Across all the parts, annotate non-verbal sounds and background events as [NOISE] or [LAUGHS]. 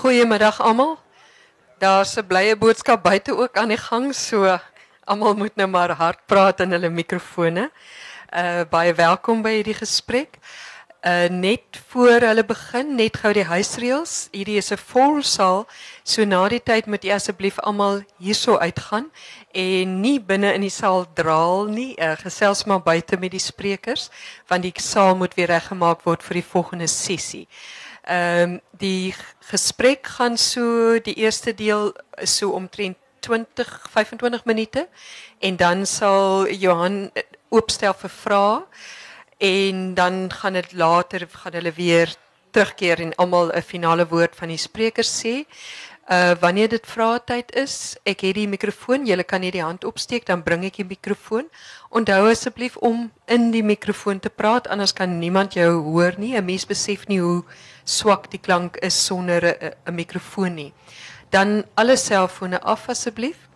Goeiemiddag almal. Daar's 'n blye boodskap buite ook aan die gang, so almal moet nou maar hard praat in hulle mikrofone. Uh baie welkom by hierdie gesprek. Uh net voor hulle begin, net gou die huisreëls. Hierdie is 'n vol saal, so na die tyd moet u asseblief almal hierso uitgaan en nie binne in die saal draal nie. Uh gesels maar buite met die sprekers, want die saal moet weer reggemaak word vir die volgende sessie. Ehm um, die gesprek gaan so die eerste deel is so omtrent 20 25 minute en dan sal Johan oopstel vir vrae en dan gaan dit later gaan hulle weer terugkeer en almal 'n finale woord van die sprekers sê. Uh wanneer dit vrae tyd is, ek het die mikrofoon, jy kan net die hand opsteek dan bring ek die mikrofoon. Onthou asseblief om in die mikrofoon te praat anders kan niemand jou hoor nie. 'n Mens besef nie hoe swak die klank is sonder 'n mikrofoon nie. Dan alle selfone af asseblief.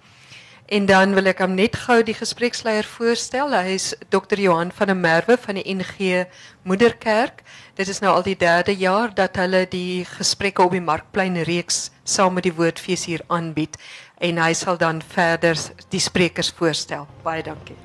En dan wil ek hom net gou die gespreksleier voorstel. Hy is Dr. Johan van der Merwe van die NG Moederkerk. Dit is nou al die derde jaar dat hulle die gesprekke op die Markplein reeks saam met die Woordfees hier aanbied en hy sal dan verder die sprekers voorstel. Baie dankie.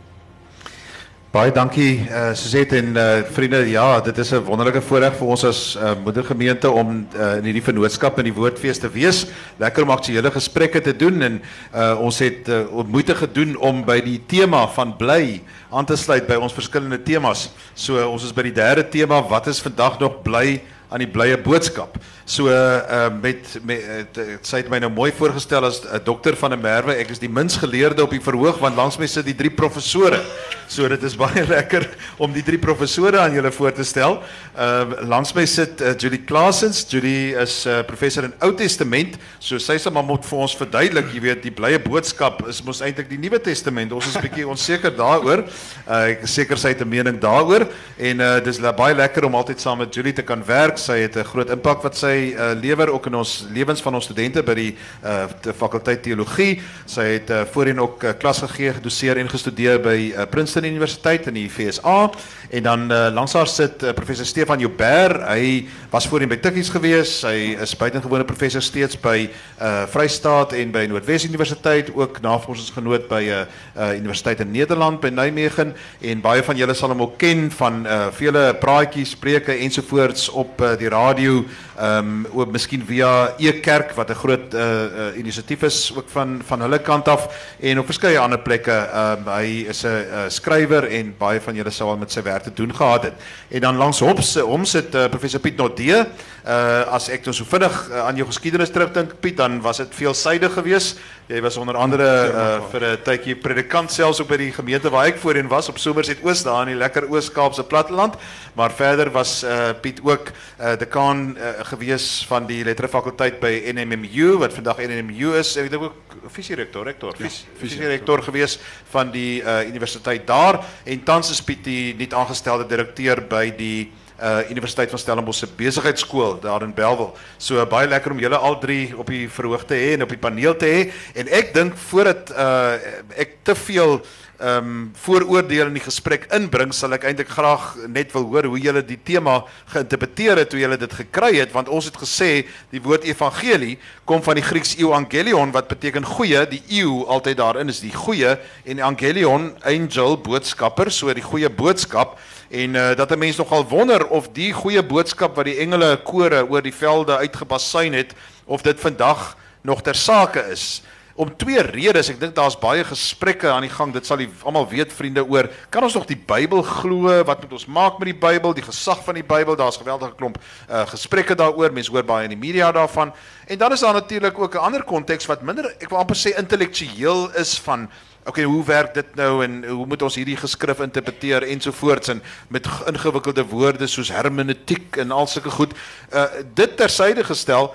Baie dankie uh, Suzette en uh, vriende. Ja, dit is 'n wonderlike voorreg vir ons as uh, moedergemeente om uh, in hierdie vennootskap in die Woordfees te wees. Lekker om aktuele gesprekke te doen en uh, ons het uh, moeite gedoen om by die tema van bly aan te sluit by ons verskillende temas. So ons is by die derde tema, wat is vandag nog bly aan die blye boodskap. So uh met met uh, sy het my nou mooi voorgestel as 'n uh, dokter van 'n merwe. Ek is die mins geleerde op die verhoog want langs my sit die drie professore. So dit is [LAUGHS] baie lekker om die drie professore aan julle voor te stel. Uh langs my sit uh, Julie Klasens. Julie is 'n uh, professor in Ou Testament. So sy sê maar moet vir ons verduidelik, jy weet, die blye boodskap is mos eintlik die Nuwe Testament. Ons is 'n [LAUGHS] bietjie onseker daaroor. Uh ek seker sy het 'n mening daaroor en uh dis baie lekker om altyd saam met Julie te kan werk. Sy het 'n groot impak wat sy uh, lewer ook in ons lewens van ons studente by die uh, fakulteit teologie. Sy het uh, voorheen ook uh, klas gegee, gedoseer en gestudeer by uh, Princeton Universiteit in die FSA en dan uh, langs haar sit uh, professor Stefan Joubert. Hy was voorheen by Tikkies gewees. Hy is buitengewone professor steeds by uh, Vrystaat en by Noordwes Universiteit, ook navorsingsgenoot by 'n uh, uh, universiteit in Nederland by Nijmegen en baie van julle sal hom ook ken van uh, vele praatjies, spreuke ensovoorts op uh, die radio ehm um, ook miskien via E-kerk wat 'n groot uh, uh inisiatief is ook van van hulle kant af en op verskeie ander plekke. Ehm um, hy is 'n uh, skrywer en baie van julle sou al met sy werk te doen gehad het. En dan langs hom se hom sit uh, professor Piet Nodee. Uh as ek nou so vinnig uh, aan jou geskiedenis terugdink Piet, dan was dit veelsidig geweest. Jy was onder andere uh, vir 'n tydjie predikant selfs op by die gemeente waar ek voorheen was op Somerset Oos daar in die lekker Oos-Kaapse platteland, maar verder was uh, Piet ook uh, dekaan uh, gewees van die letterfakulteit by NMMU wat vandag NMMU is. Ek dink ook visierektor, rektor, ja, visierektor gewees van die uh, universiteit daar en tans is Piet die nuut aangestelde direkteur by die uh Universiteit van Stellenbosch se besigheidskool daar in Belwel. So baie lekker om julle al drie op die verhoog te hê en op die paneel te hê. En ek dink voordat uh ek te veel ehm um, vooroordeel in die gesprek inbring, sal ek eintlik graag net wil hoor hoe julle die tema geïnterpreteer het toe julle dit gekry het, want ons het gesê die woord evangelie kom van die Grieks euangelion wat beteken goeie, die eu altyd daarin is die goeie en angelion angel boodskapper, so die goeie boodskap en uh, dat 'n mens nogal wonder of die goeie boodskap wat die engele kore oor die velde uitgebasuin het of dit vandag nog ter sake is om twee redes. Ek dink daar's baie gesprekke aan die gang. Dit sal almal weet vriende oor. Kan ons nog die Bybel glo? Wat moet ons maak met die Bybel? Die gesag van die Bybel. Daar's geweldige klomp uh gesprekke daaroor. Mense hoor baie in die media daarvan. En dan is daar natuurlik ook 'n ander konteks wat minder ek wil amper sê intellektueel is van Oké, okay, hoe werk dit nou en hoe moet ons hierdie geskrif interpreteer ensovoorts en met ingewikkelde woorde soos hermeneutiek en al sulke goed. Uh dit tersyde gestel,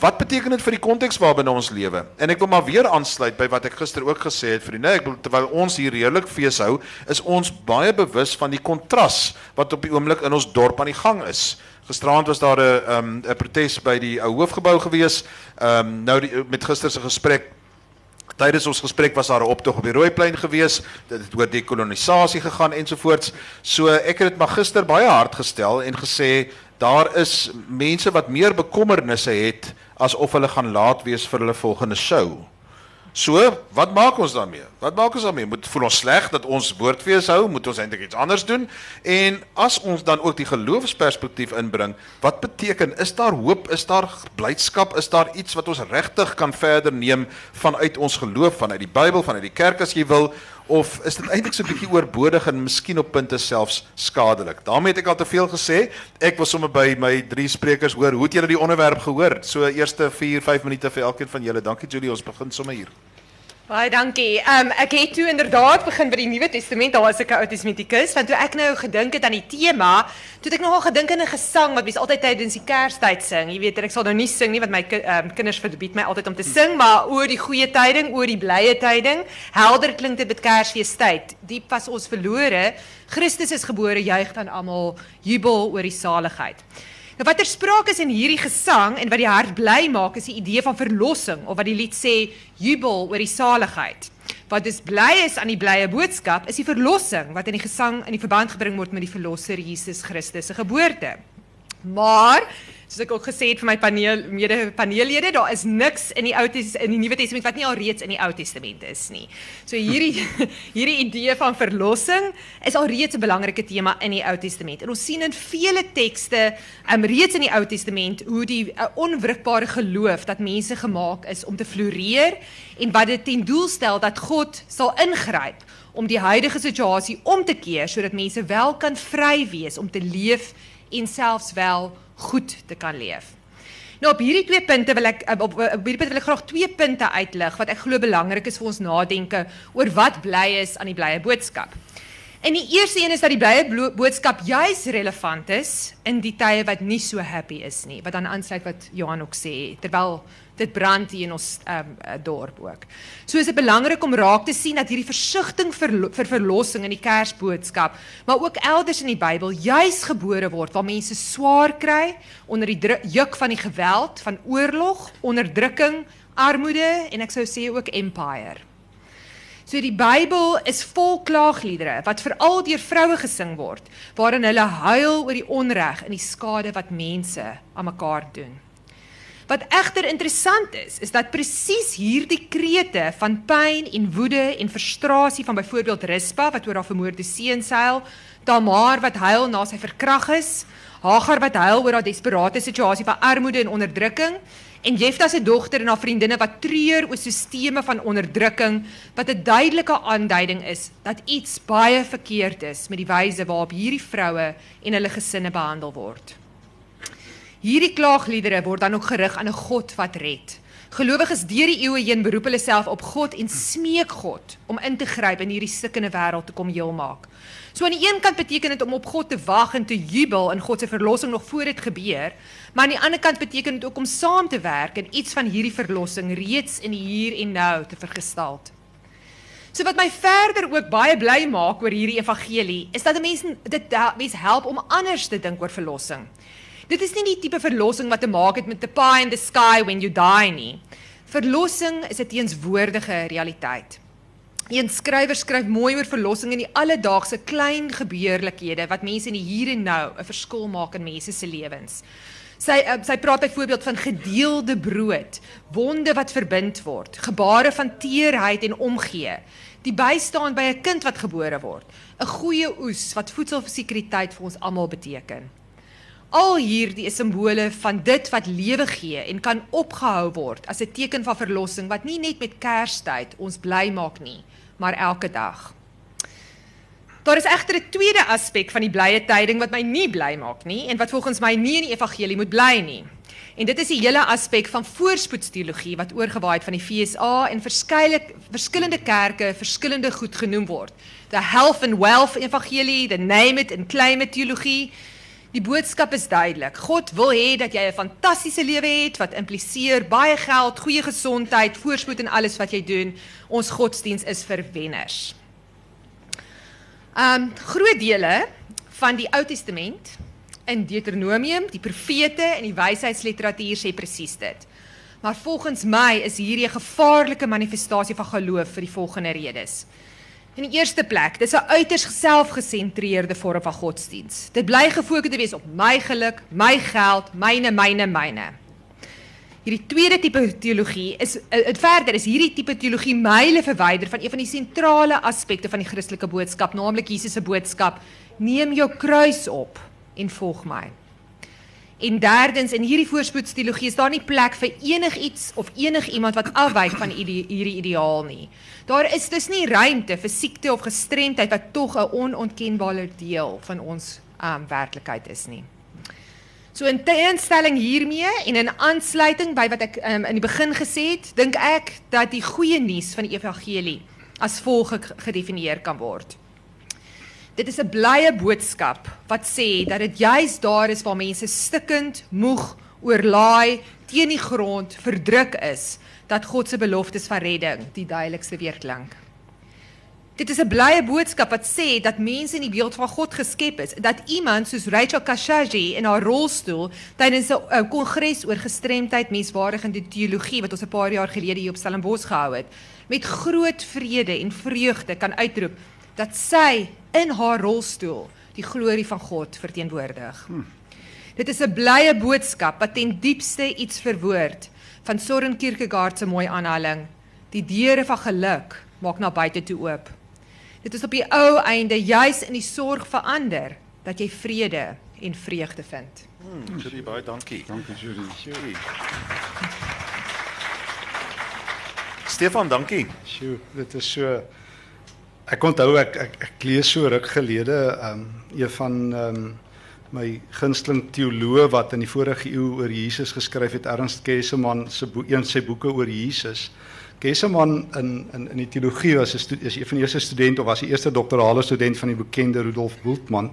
wat beteken dit vir die konteks waarbinne ons lewe? En ek wil maar weer aansluit by wat ek gister ook gesê het, vriende. Ek wil terwyl ons hier redelik fees hou, is ons baie bewus van die kontras wat op die oomblik in ons dorp aan die gang is. Gisteraand was daar 'n 'n um, protes by die ou hoofgebou gewees. Ehm um, nou die, met gister se gesprek Tydens ons gesprek was daar 'n optog op die Rooiplein gewees. Dit het oor dekolonisasie gegaan ensovoorts. So ek het dit maar gister baie hard gestel en gesê daar is mense wat meer bekommernisse het asof hulle gaan laat wees vir hulle volgende show. So, wat maak ons daarmee? Wat maak ons daarmee? Moet voel ons sleg dat ons woordfees hou? Moet ons eintlik iets anders doen? En as ons dan ook die geloofsperspektief inbring, wat beteken is daar hoop? Is daar blydskap? Is daar iets wat ons regtig kan verder neem vanuit ons geloof, vanuit die Bybel, vanuit die kerk as jy wil? Of is dit eintlik so 'n bietjie oorbodig en miskien op punte selfs skadelik? daarmee het ek al te veel gesê. Ek was sommer by my drie sprekers hoor. Hoe het julle die onderwerp gehoor? So eerste 4, 5 minute vir elkeen van julle. Dankie Julie, ons begin sommer hier. Baie dankie. Ehm um, ek het toe inderdaad begin by die Nuwe Testament. Daar was ek 'n ou testamentikus want toe ek nou gedink het aan die tema, toe het ek nogal gedink aan 'n gesang wat mens altyd tydens die Kerstyd sing. Jy weet, ek sal nou nie sing nie want my um, kinders verbied my altyd om te sing, maar oor die goeie tyding, oor die blye tyding. Helder klink dit met Kersfeestyd. Diep was ons verlore. Christus is gebore, juig dan almal jubel oor die saligheid. Nou wat er sprake is in hierdie gesang en wat die hart bly maak is die idee van verlossing of wat die lied sê jubel oor die saligheid. Wat dus bly is aan die blye boodskap is die verlossing wat in die gesang in die verband gebring word met die verlosser Jesus Christus se geboorte. Maar soos ek ook gesê het vir my paneel mede paneellede, daar is niks in die Ou in die Nuwe Testament wat nie al reeds in die Ou Testament is nie. So hierdie [LAUGHS] hierdie idee van verlossing is al reeds 'n belangrike tema in die Ou Testament. En ons sien in vele tekste um, reeds in die Ou Testament hoe die uh, onwrikbare geloof dat mense gemaak is om te floreer en wat dit ten doel stel dat God sal ingryp om die huidige situasie om te keer sodat mense wel kan vry wees om te leef en selfs wel goed te kan leef. Nou op hierdie twee punte wil ek op, op, hierdie wil ek graag twee punte uitlig wat ek glo belangrik is vir ons nadenke oor wat bly is aan die blye boodskap. En die eerste een is dat die blye boodskap juis relevant is in die tye wat nie so happy is nie, wat dan aansluit wat Johan ook sê terwyl dit brand hier in ons um, dorp ook. So is dit belangrik om raak te sien dat hierdie versigtiging vir, verlossing in die Kersboodskap, maar ook elders in die Bybel juis gebore word waar mense swaar kry onder die juk van die geweld, van oorlog, onderdrukking, armoede en ek sou sê ook empire. So die Bybel is vol klaagliedere wat veral deur vroue gesing word, waarin hulle huil oor die onreg en die skade wat mense aan mekaar doen. Wat egter interessant is, is dat presies hierdie krete van pyn en woede en frustrasie van byvoorbeeld Rispa wat oor haar vermoorde seun huil, Tamar wat huil na sy verkrag is, Hagar wat huil oor haar desperate situasie van armoede en onderdrukking, en Jefta se dogter en haar vriendinne wat treur oor sisteme van onderdrukking wat 'n duidelike aanduiding is dat iets baie verkeerd is met die wyse waarop hierdie vroue en hulle gesinne behandel word. Hierdie klaagliedere word dan ook gerig aan 'n God wat red. Gelowiges deur die eeue heen beroep hulle self op God en smeek God om in te gryp in hierdie stikkende wêreld te kom heel maak. So aan die een kant beteken dit om op God te wag en te jubel in God se verlossing nog voor dit gebeur, maar aan die ander kant beteken dit ook om saam te werk en iets van hierdie verlossing reeds in die hier en nou te vergestaal. So wat my verder ook baie bly maak oor hierdie evangelie, is dat mense dit mense help om anders te dink oor verlossing. Dit is nie die tipe verlossing wat te maak het met the pie in the sky when you die nie. Verlossing is 'n teenswoordige realiteit. Een skrywer skryf mooi oor verlossing in die alledaagse klein gebeurlikhede wat mense in die hier en nou 'n verskil maak in mense se lewens. Sy uh, sy praat byvoorbeeld van gedeelde brood, wonde wat verbind word, gebare van teerheid en omgee, die bystaan by 'n kind wat gebore word, 'n goeie oes wat voedselsekuriteit vir ons almal beteken. Al hierdie is simbole van dit wat lewe gee en kan opgehou word as 'n teken van verlossing wat nie net met Kerstyd ons bly maak nie, maar elke dag. Daar is egter 'n tweede aspek van die blye tyding wat my nie bly maak nie en wat volgens my nie in die evangelie moet bly nie. En dit is die hele aspek van voorspoedsteologie wat oorgewaai het van die FSA en verskeie verskillende kerke verskillende goed genoem word. The health and wealth evangelie, the name it and claim it teologie Die boodskap is duidelik. God wil hê dat jy 'n fantastiese lewe het wat impliseer baie geld, goeie gesondheid, voorspoed en alles wat jy doen. Ons godsdiens is vir wenners. Um groot dele van die Ou Testament in Deuteronomium, die profete en die wysheidsliteratuur sê presies dit. Maar volgens my is hierdie 'n gevaarlike manifestasie van geloof vir die volgende redes. In die eerste plek, dis 'n uiters selfgesentreerde vorm van godsdiens. Dit bly gefokus te wees op my geluk, my geld, myne, myne, myne. Hierdie tweede tipe teologie is uh, verder is hierdie tipe teologie myle verwyder van een van die sentrale aspekte van die Christelike boodskap, naamlik Jesus se boodskap: Neem jou kruis op en volg my. En derdens in hierdie voorspoedsteologie is daar nie plek vir enigiets of enigiemand wat afwyk van ide hierdie ideaal nie. Daar is dus nie ruimte vir siekte of gestremdheid wat tog 'n onontkenbare deel van ons um werklikheid is nie. So in teenstelling hiermee en in aansluiting by wat ek um, in die begin gesê het, dink ek dat die goeie nuus van die evangelie as volg gedefinieer kan word. Dit is 'n blye boodskap wat sê dat dit juis daar is waar mense stikkend, moeg, oorlaai, teen die grond verdruk is, dat God se beloftes van redding die duidelikste weerklink. Dit is 'n blye boodskap wat sê dat mense in die beeld van God geskep is, dat iemand soos Rachel Kashagi in haar rolstoel tydens 'n kongres oor gestremdheid, menswaardigende teologie wat ons 'n paar jaar gelede hier op Stellenbosch gehou het, met groot vrede en vreugde kan uitroep dat sy in haar rolstoel die glorie van God verteenwoordig. Hmm. Dit is 'n blye boodskap wat ten diepste iets verwoord van Soren Kierkegaard se mooi aanhaling: Die deure van geluk maak na buite toe oop. Dit is op die ou einde juis in die sorg vir ander dat jy vrede en vreugde vind. Hmm, Julie, baie dankie. Dankie Julie. Julie. Stefan, dankie. Sjoe, dit is so Ek onthou ek ek, ek lees so ruk gelede um een van um my gunsteling teoloog wat in die vorige eeu oor Jesus geskryf het, Ernst Kesselman se boek, een sy boeke oor Jesus. Kesselman in in in die teologie was 'n is een van die eerste studente of was die eerste doktorale student van die bekende Rudolf Bultmann.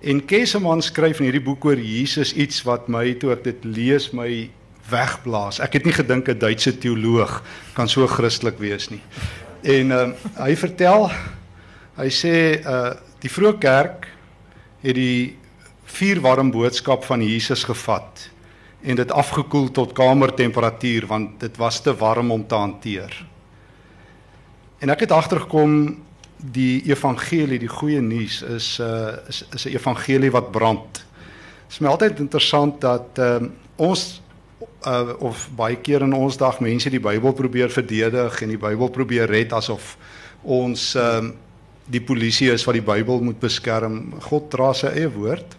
En Kesselman skryf in hierdie boek oor Jesus iets wat my toe ek dit lees my wegblaas. Ek het nie gedink 'n Duitse teoloog kan so Christelik wees nie. En uh, hy vertel hy sê uh die vroeë kerk het die vier warm boodskap van Jesus gevat en dit afgekoel tot kamertemperatuur want dit was te warm om te hanteer. En ek het agtergekom die evangelie, die goeie nuus is uh is is 'n evangelie wat brand. Dit is my altyd interessant dat uh ons uh, of baie keer in ons dag mense die Bybel probeer verdedig en die Bybel probeer red asof ons um, die polisie is wat die Bybel moet beskerm. God dra sy eie woord.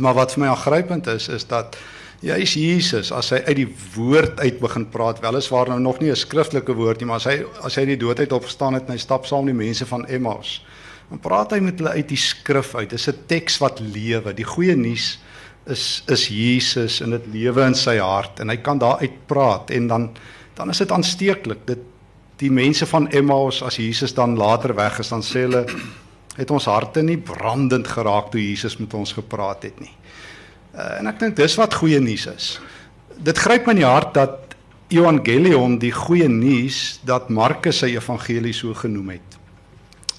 Maar wat vir my aangrypend is is dat ja, is Jesus as hy uit die woord uit begin praat, weliswaar nou nog nie 'n skriftelike woord nie, maar as hy as hy die dood uit opgestaan het en hy stap saam met die mense van Emmaus, dan praat hy met hulle uit die skrif uit. Dit is 'n teks wat lewe. Die goeie nuus is is Jesus in dit lewe in sy hart en hy kan daar uitpraat en dan dan is dit aansteeklik. Dit die mense van Emmaus as Jesus dan later weg is dan sê hulle het ons harte nie brandend geraak toe Jesus met ons gepraat het nie. Uh, en ek dink dis wat goeie nuus is. Dit gryp my in die hart dat Evangelion die goeie nuus dat Markus sy evangelie so genoem het.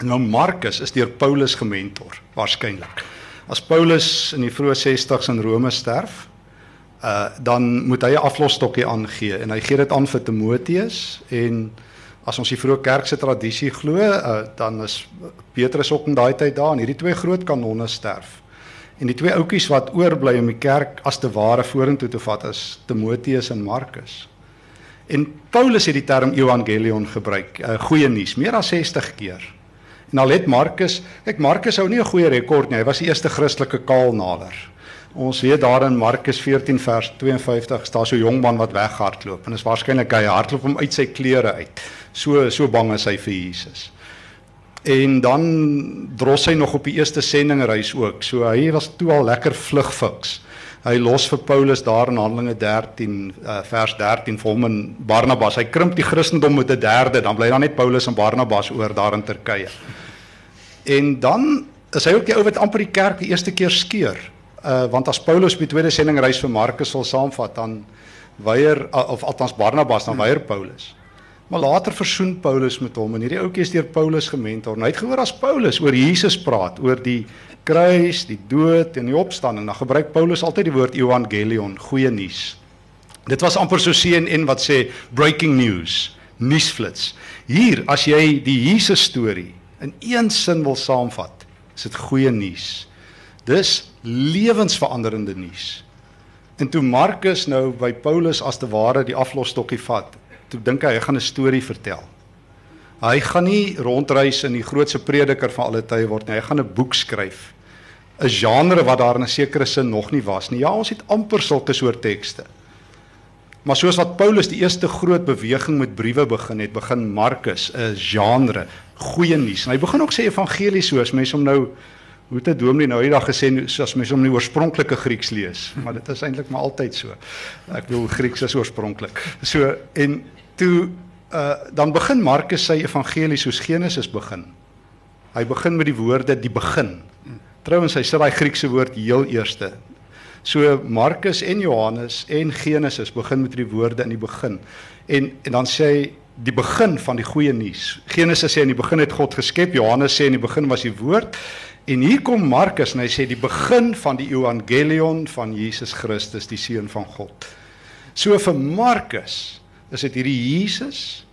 Nou Markus is deur Paulus gementor waarskynlik. As Paulus in die vroeë 60s in Rome sterf, uh dan moet hy 'n aflosstokkie aangee en hy gee dit aan vir Timoteus en as ons die vroeë kerk se tradisie glo, uh dan is Petrus ook in daai tyd daar en hierdie twee groot kanonne sterf. En die twee ouetjies wat oorbly om die kerk as te ware vorentoe te vat is Timoteus en Markus. En Paulus het die term evangelion gebruik, uh, goeie nuus, meer as 60 keer. En al het Markus, kyk Markus hou nie 'n goeie rekord nie. Hy was die eerste Christelike kaalnader. Ons weet daar in Markus 14 vers 52 staan so 'n jong man wat weghardloop en is waarskynlik hy hardloop hom uit sy klere uit. So so bang is hy vir Jesus. En dan dros hy nog op die eerste sendingreis ook. So hy was toe al lekker vlugfiks. Hy los vir Paulus daar in Handelinge 13 uh, vers 13 vir hom en Barnabas. Hy krimp die Christendom met 'n derde, dan bly daar net Paulus en Barnabas oor daar in Turkye. En dan is hy ook die ou wat amper die kerk die eerste keer skeur. Uh want as Paulus die tweede sendingreis vir Markus sal saamvat dan weier uh, of althans Barnabas dan weier Paulus. Maar later versoen Paulus met hom en hierdie ouetjie is deur Paulus gementor. Hy het gehoor as Paulus oor Jesus praat, oor die kruis, die dood en die opstanding. Dan gebruik Paulus altyd die woord evangelion, goeie nuus. Dit was amper so en wat sê breaking news, nuusflits. Hier as jy die Jesus storie in een sin wil saamvat, is dit goeie nuus. Dis lewensveranderende nuus. En toe Markus nou by Paulus as te ware die aflosstokkie vat, toe dink hy hy gaan 'n storie vertel. Hy gaan nie rondreis in die grootste prediker van alle tye word nie. Hy gaan 'n boek skryf. 'n Genre wat daar in 'n sekere sin nog nie was nie. Ja, ons het amper sulke soort tekste. Maar soos wat Paulus die eerste groot beweging met briewe begin het, begin Markus 'n genre, goeie nuus. En hy begin ook sê evangelie soos mense hom nou hoe het 'n dominee nou eendag gesê as mense hom in die oorspronklike Grieks lees, maar dit is eintlik maar altyd so. Ek bedoel Grieks is oorspronklik. So en toe uh dan begin Markus sy evangelie soos Genesis begin. Hy begin met die woorde die begin. Trouwens hy sit daai Griekse woord heel eerste. So Markus en Johannes en Genesis begin met die woorde in die begin. En en dan sê hy die begin van die goeie nuus. Genesis sê in die begin het God geskep, Johannes sê in die begin was die woord. En hier kom Markus en hy sê die begin van die evangelion van Jesus Christus, die seun van God. So vir Markus is dit hierdie Jesus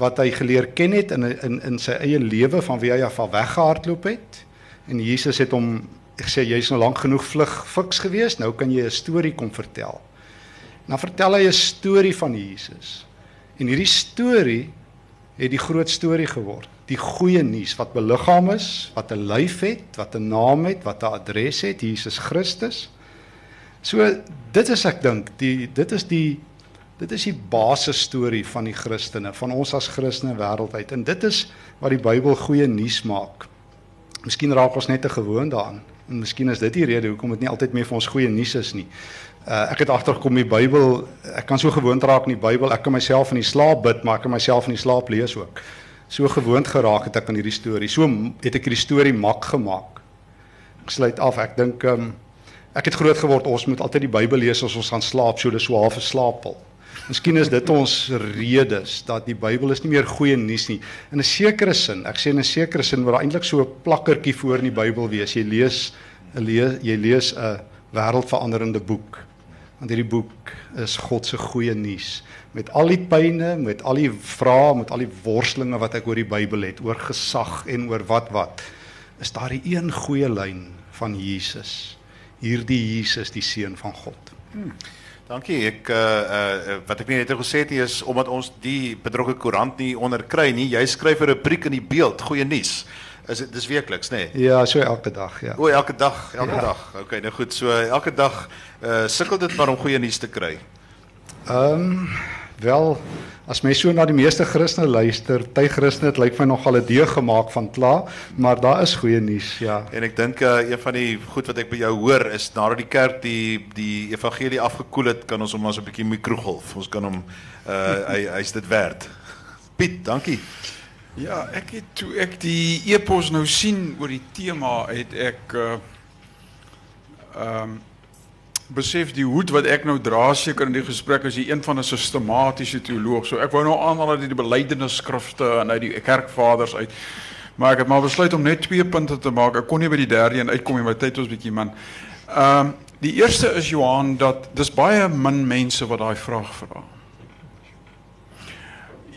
wat hy geleer ken het in in in sy eie lewe van wie hy af weggehardloop het. En Jesus het hom gesê jy's nou lank genoeg vlug fiks gewees, nou kan jy 'n storie kom vertel. Dan vertel hy 'n storie van Jesus. En hierdie storie het die groot storie geword. Die goeie nuus wat beliggaam is, wat 'n lyf het, wat 'n naam het, wat 'n adres het, Jesus Christus. So dit is ek dink, die dit is die Dit is die basis storie van die Christene, van ons as Christene wêreldwyd. En dit is wat die Bybel goeie nuus maak. Miskien raak ons net te gewoon daaraan. En miskien is dit die rede hoekom dit nie altyd meer vir ons goeie nuus is nie. Uh, ek het agtergekom die Bybel, ek kan so gewoond raak aan die Bybel, ek kan myself in die slaap bid, maar ek kan myself in die slaap lees ook. So gewoond geraak het ek aan hierdie storie. So het ek hierdie storie mak gemaak. Ek sluit af. Ek dink um, ek het groot geword ons moet altyd die Bybel lees as ons gaan slaap, so dis so half 'n slaapel. Miskien is dit ons redes dat die Bybel is nie meer goeie nuus nie. In 'n sekere sin, ek sê in 'n sekere sin waar eintlik so 'n plakkertjie voor in die Bybel wees. Jy lees 'n jy lees 'n wêreldveranderende boek. Want hierdie boek is God se goeie nuus met al die pyne, met al die vrae, met al die worstelinge wat ek oor die Bybel het, oor gesag en oor wat wat. Is daar 'n een goeie lyn van Jesus. Hierdie Jesus, die seun van God. Hmm. Dankie. Ek uh uh wat ek nie net gesê het nie is omdat ons die bedrukte koerant nie onderkry nie. Jy skryf 'n rubriek in die beeld, goeie nuus. Is dit dis weekliks, nê? Nee? Ja, so elke dag, ja. O, elke dag, elke ja. dag. Okay, nou goed. So elke dag uh sukkel dit maar om goeie nuus te kry. Ehm um, wel As mens so na die meeste Christene luister, ty Christene het lyk my nogal 'n deeg gemaak van kla, maar daar is goeie nuus, ja. En ek dink uh, een van die goed wat ek by jou hoor is nadat die kerk die die evangelie afgekoel het, kan ons hom maar so 'n bietjie mikrogolf. Ons kan hom uh hy hy's dit werd. Piet, dankie. Ja, ek het toe ek die epos nou sien oor die tema het ek uh ehm um, besef die hoed wat ek nou dra seker in die gesprek is die een van 'n sistematiese teoloog. So ek wou nou aanhaal uit die belydenisskrifte en uit die kerkvaders uit. Maar ek het maar besluit om net twee punte te maak. Ek kon nie by die derde een uitkom nie, maar tyd ons bietjie man. Ehm um, die eerste is Johan dat dis baie min mense wat daai vraag vra.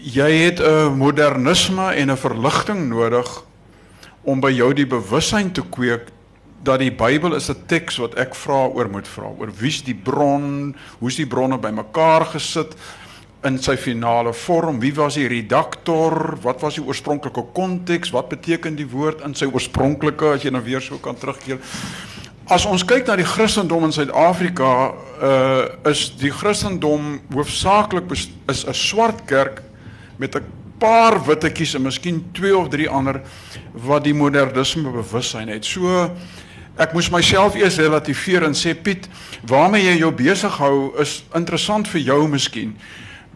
Jy het 'n modernisme en 'n verligting nodig om by jou die bewussyn te kweek dat die Bybel is 'n teks wat ek vra oor moet vra oor wie's die bron, hoe's die bronne bymekaar gesit in sy finale vorm, wie was die redaktor, wat was die oorspronklike konteks, wat beteken die woord in sy oorspronklike as jy nou weer so kan terugkeer. As ons kyk na die Christendom in Suid-Afrika, uh is die Christendom hoofsaaklik is 'n swart kerk met 'n paar wittetjies en miskien twee of drie ander wat die modernisme bewussyn het. So Ek moes myself eers relativeer en sê Piet, waarmee jy jou besig hou is interessant vir jou miskien,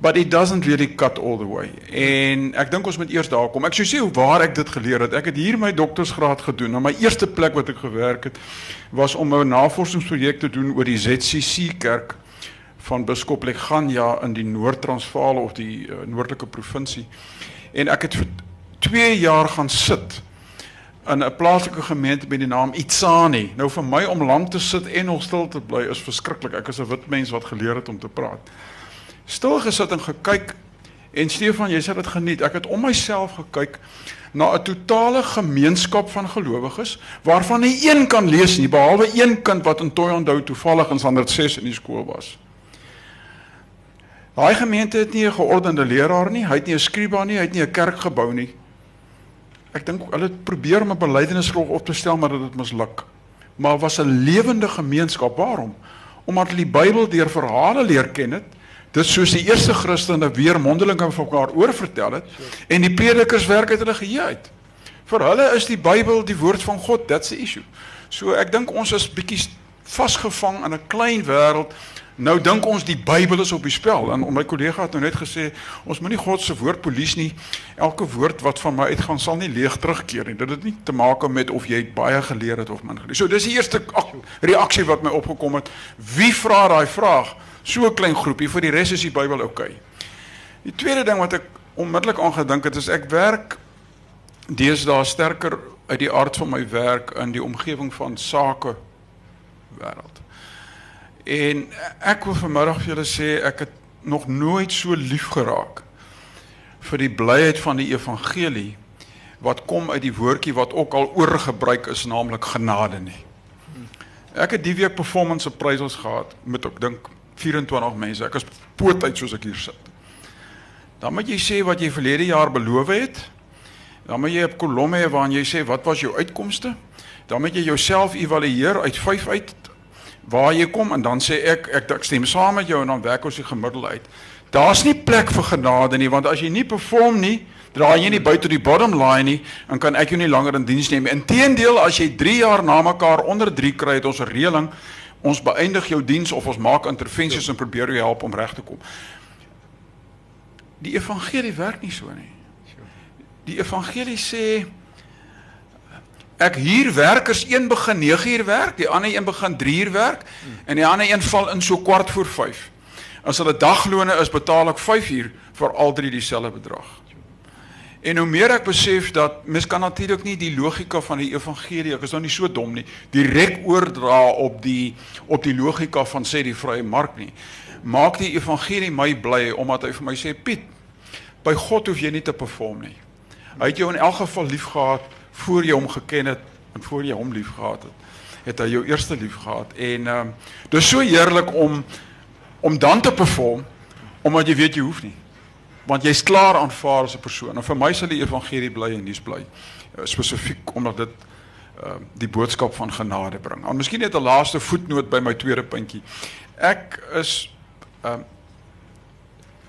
but it doesn't really cut all the way. En ek dink ons moet eers daar kom. Ek sou sê hoe waar ek dit geleer het. Ek het hier my doktorsgraad gedoen. Na my eerste plek wat ek gewerk het was om 'n navorsingsprojek te doen oor die ZCC kerk van Biskop Leganja in die Noord-Transvaal of die uh, noordelike provinsie. En ek het vir 2 jaar gaan sit in 'n plaaslike gemeente met die naam Itsani. Nou vir my om lank te sit en nog stil te bly is verskriklik. Ek is 'n wit mens wat geleer het om te praat. Stil gesit en gekyk En Stefan, jy sê dit geniet. Ek het om myself gekyk na 'n totale gemeenskap van gelowiges waarvan nie een kan lees nie behalwe een kind wat in Toy onthou toevallig in standaard 6 in die skool was. Daai gemeente het nie 'n geordende leraar nie, hy het nie 'n skriba nie, hy het nie 'n kerk gebou nie. Ek dink hulle het probeer om 'n belydenisrol op te stel maar dit het misluk. Maar was 'n lewende gemeenskap. Waarom? Omdat hulle die Bybel deur verhale leer ken het. Dit soos die eerste Christene weer mondeling aan mekaar oorvertel het en die predikers werk uit hulle geheue uit. Vir hulle is die Bybel die woord van God, that's the issue. So ek dink ons is bietjie vasgevang in 'n klein wêreld Nou dink ons die Bybel is op die spel en my kollega het nou net gesê ons moenie God se woord polies nie. Elke woord wat van my uitgaan sal nie leeg terugkeer nie. Dit het nie te maak met of jy baie geleer het of min geleer. So dis die eerste reaksie wat my opgekom het. Wie vra daai vraag? So 'n klein groepie vir die res is die Bybel oukei. Okay. Die tweede ding wat ek onmiddellik aan gedink het is ek werk deesdae sterker uit die aard van my werk in die omgewing van sake wêreld. En ek wil vanmiddag vir julle sê ek het nog nooit so lief geraak vir die blyheid van die evangelie wat kom uit die woordjie wat ook al oorgebruik is naamlik genade nie. Ek het die week performance appraisals gehad met ek dink 24 mense. Ek is poot uit soos ek hier sit. Dan moet jy sê wat jy verlede jaar beloof het. Dan moet jy op kolomme waarin jy sê wat was jou uitkomste? Dan moet jy jouself evalueer uit 5 uit waar jy kom en dan sê ek ek, ek stem saam met jou en dan werk ons die gemiddel uit. Daar's nie plek vir genade nie want as jy nie perform nie, draai jy nie buite die bottom line nie en kan ek jou nie langer in diens neem nie. Inteendeel as jy 3 jaar na mekaar onder 3 kry het ons 'n reëling, ons beëindig jou diens of ons maak intervensies en probeer jou help om reg te kom. Die evangelie werk nie so nie. Die evangelie sê Ek hier werkers een begin 9 uur werk, die ander een begin 3 uur werk en die ander een val in so kwart voor 5. As hulle daglone is, betaal ek 5 uur vir al drie dieselfde bedrag. En hoe meer ek besef dat mens kan natuurlik nie die logika van die evangelie, ek is nou nie so dom nie, direk oordra op die op die logika van sê die vrye mark nie. Maak die evangelie my bly omdat hy vir my sê Piet, by God hoef jy nie te perform nie. Hy het jou in elk geval liefgehad voor jy hom geken het en voor jy hom liefgehad het, het hy jou eerste lief gehad en ehm um, dis so heerlik om om dan te perform omdat jy weet jy hoef nie. Want jy's klaar aanvaar as 'n persoon. En vir my sal die evangelie bly en nuus bly. Uh, Spesifiek omdat dit ehm uh, die boodskap van genade bring. En miskien net 'n laaste voetnoot by my tweede puntjie. Ek is ehm uh,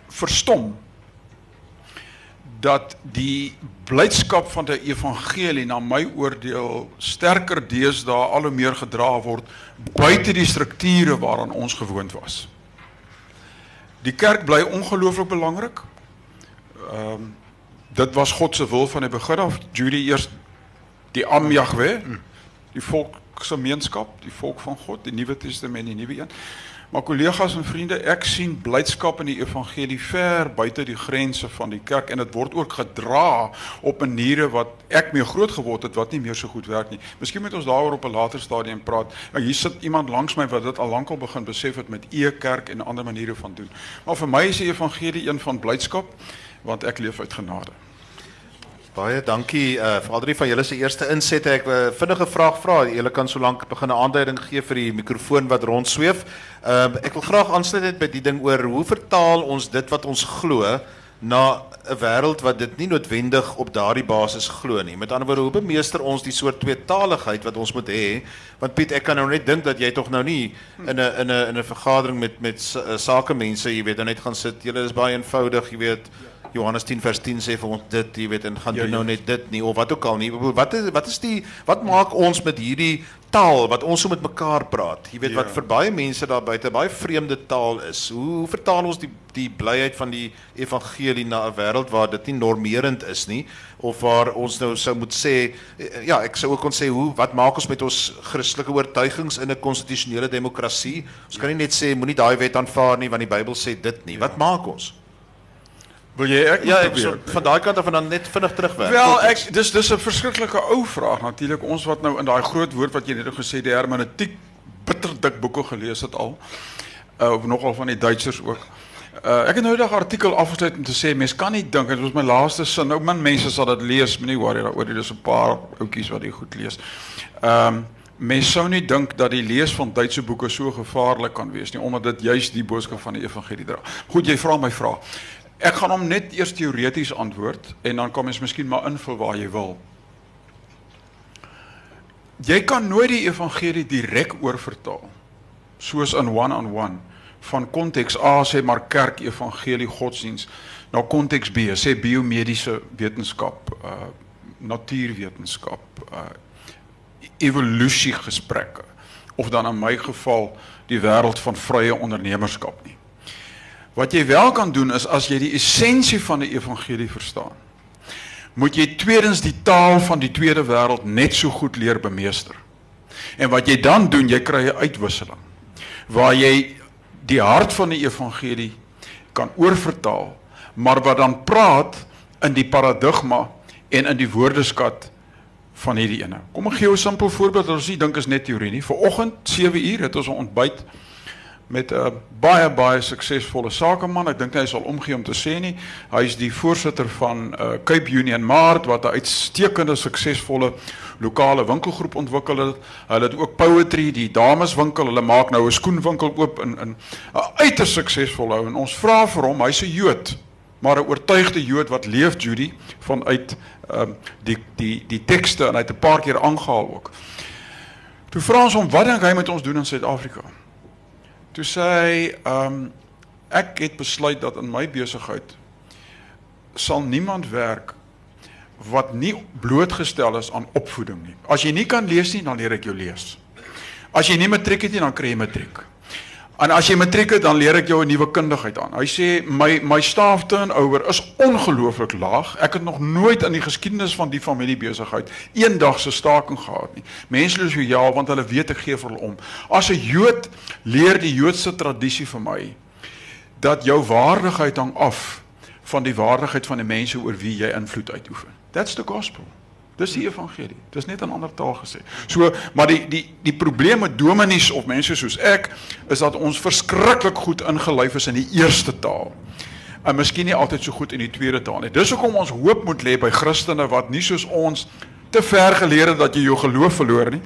verstom dat die blydskap van die evangelie na my oordeel sterker deesdae al hoe meer gedra word buite die strukture waaraan ons gewoond was. Die kerk bly ongelooflik belangrik. Ehm um, dit was God se wil van die begin af. Judy eers die Am Jahwe, die volksgemeenskap, die volk van God, die Nuwe Testament, die nuwe een. Maar kollegas en vriende, ek sien blydskap in die evangelie ver buite die grense van die kerk en dit word ook gedra op maniere wat ek mee groot geword het wat nie meer so goed werk nie. Miskien moet ons daaroor op 'n later stadium praat. Nou hier sit iemand langs my wat dit al lankal begin besef het met e-kerk en ander maniere van doen. Maar vir my is die evangelie een van blydskap want ek leef uit genade. Baie dankie uh vir al drie van julle se eerste insette. Ek 'n uh, vinnige vraag vra. Julle kan solank begin 'n aanduiding gee vir die mikrofoon wat rondsweef. Ehm uh, ek wil graag aansluit net by die ding oor hoe vertaal ons dit wat ons glo na 'n wêreld wat dit nie noodwendig op daardie basis glo nie. Met ander woorde, hoe bemeester ons die soort tweetaligheid wat ons moet hê? Want Piet, ek kan nou net dink dat jy tog nou nie in 'n in 'n in 'n vergadering met met sakemense, jy weet, nou net gaan sit. Julle is baie eenvoudig, jy weet. Ja Johannes 10 vers 10 sê vir ons dit, jy weet, en gaan ja, doen nou ja. net dit nie of wat ook al nie. Wat is wat is die wat maak ons met hierdie taal wat ons so met mekaar praat? Jy weet ja. wat vir baie mense daar buite baie vreemde taal is. Hoe, hoe vertaal ons die die blyheid van die evangelie na 'n wêreld waar dit nie normerend is nie of waar ons nou sou moet sê ja, ek sou ook kon sê hoe wat maak ons met ons Christelike oortuigings in 'n konstitusionele demokrasie? Ons kan nie net sê moenie daai wet aanvaar nie want die Bybel sê dit nie. Wat maak ons? Wil jy ek Ja, van daai kant af en dan net vinnig terugwerk. Wel, ek dis dis 'n verskriklike ou vraag natuurlik. Ons wat nou in daai groot woord wat jy net gesê die hermeneutiek bitter dik boeke gelees het al. Uh, of nogal van die Duitsers ook. Uh, ek het nou 'n artikel afgesluit om te sê mense kan nie dink dit was my laaste sin. Nou min mense sal dit lees, moenie worry daaroor. Dis 'n paar oudjies wat dit goed lees. Ehm um, mense sou nie dink dat die lees van Duitse boeke so gevaarlik kan wees nie omdat dit juis die boodskap van die evangelie dra. Goed, jy vra my vraag. Ek gaan hom net eers teoreties antwoord en dan kom mens miskien maar invul waar jy wil. Jy kan nooit die evangelie direk oorvertaal soos in one-on-one -on -one, van konteks A sê maar kerk evangelie godsdiens na konteks B sê biomediese wetenskap uh natuurwetenskap uh evolusie gesprekke of dan in my geval die wêreld van vrye ondernemerskap nie. Wat jy wel kan doen is as jy die essensie van die evangelie verstaan, moet jy tweedens die taal van die tweede wêreld net so goed leer bemeester. En wat jy dan doen, jy kry 'n uitwisseling waar jy die hart van die evangelie kan oorvertaal, maar wat dan praat in die paradigma en in die woordeskat van hierdie ene. Kom ek gee jou 'n simpel voorbeeld ons nie dink is net teorie nie. Vanoggend 7 uur het ons 'n ontbyt met 'n baie baie suksesvolle sakeman. Ek dink hy sal omgee om te sê nie. Hy is die voorsitter van uh, Cape Union Mart wat 'n uitstekende suksesvolle lokale winkelgroep ontwikkel het. Hulle het ook Poetry, die dameswinkel. Hulle maak nou 'n skoenwinkel oop in in 'n uiters suksesvolle ou en ons vra vir hom, hy's 'n Jood, maar 'n oortuigde Jood wat leef Judy vanuit ehm um, die die die tekste en hy het 'n paar keer aangehaal ook. Toe vra ons hom wat dink hy met ons doen in Suid-Afrika? Toe sê hy ehm um, ek het besluit dat in my besigheid sal niemand werk wat nie blootgestel is aan opvoeding nie. As jy nie kan lees nie, dan leer ek jou lees. As jy nie matriek het nie, dan kry jy matriek. En as jy matriek het, dan leer ek jou 'n nuwe kundigheid aan. Hy sê my my staff turnover is ongelooflik laag. Ek het nog nooit in die geskiedenis van die familie besigheid eendag se staking gehad nie. Mense is lojaal want hulle weet ek gee vir hulle om. As 'n Jood leer die Joodse tradisie vir my dat jou waardigheid hang af van die waardigheid van die mense oor wie jy invloed uitoefen. That's the gospel. Dis die evangelie. Dis net in ander taal gesê. So, maar die die die probleem met dominees of mense soos ek is dat ons verskriklik goed ingelyf is in die eerste taal. En miskien nie altyd so goed in die tweede taal nie. Dis hoekom ons hoop moet lê by Christene wat nie soos ons te ver geleer het dat jy jou geloof verloor nie.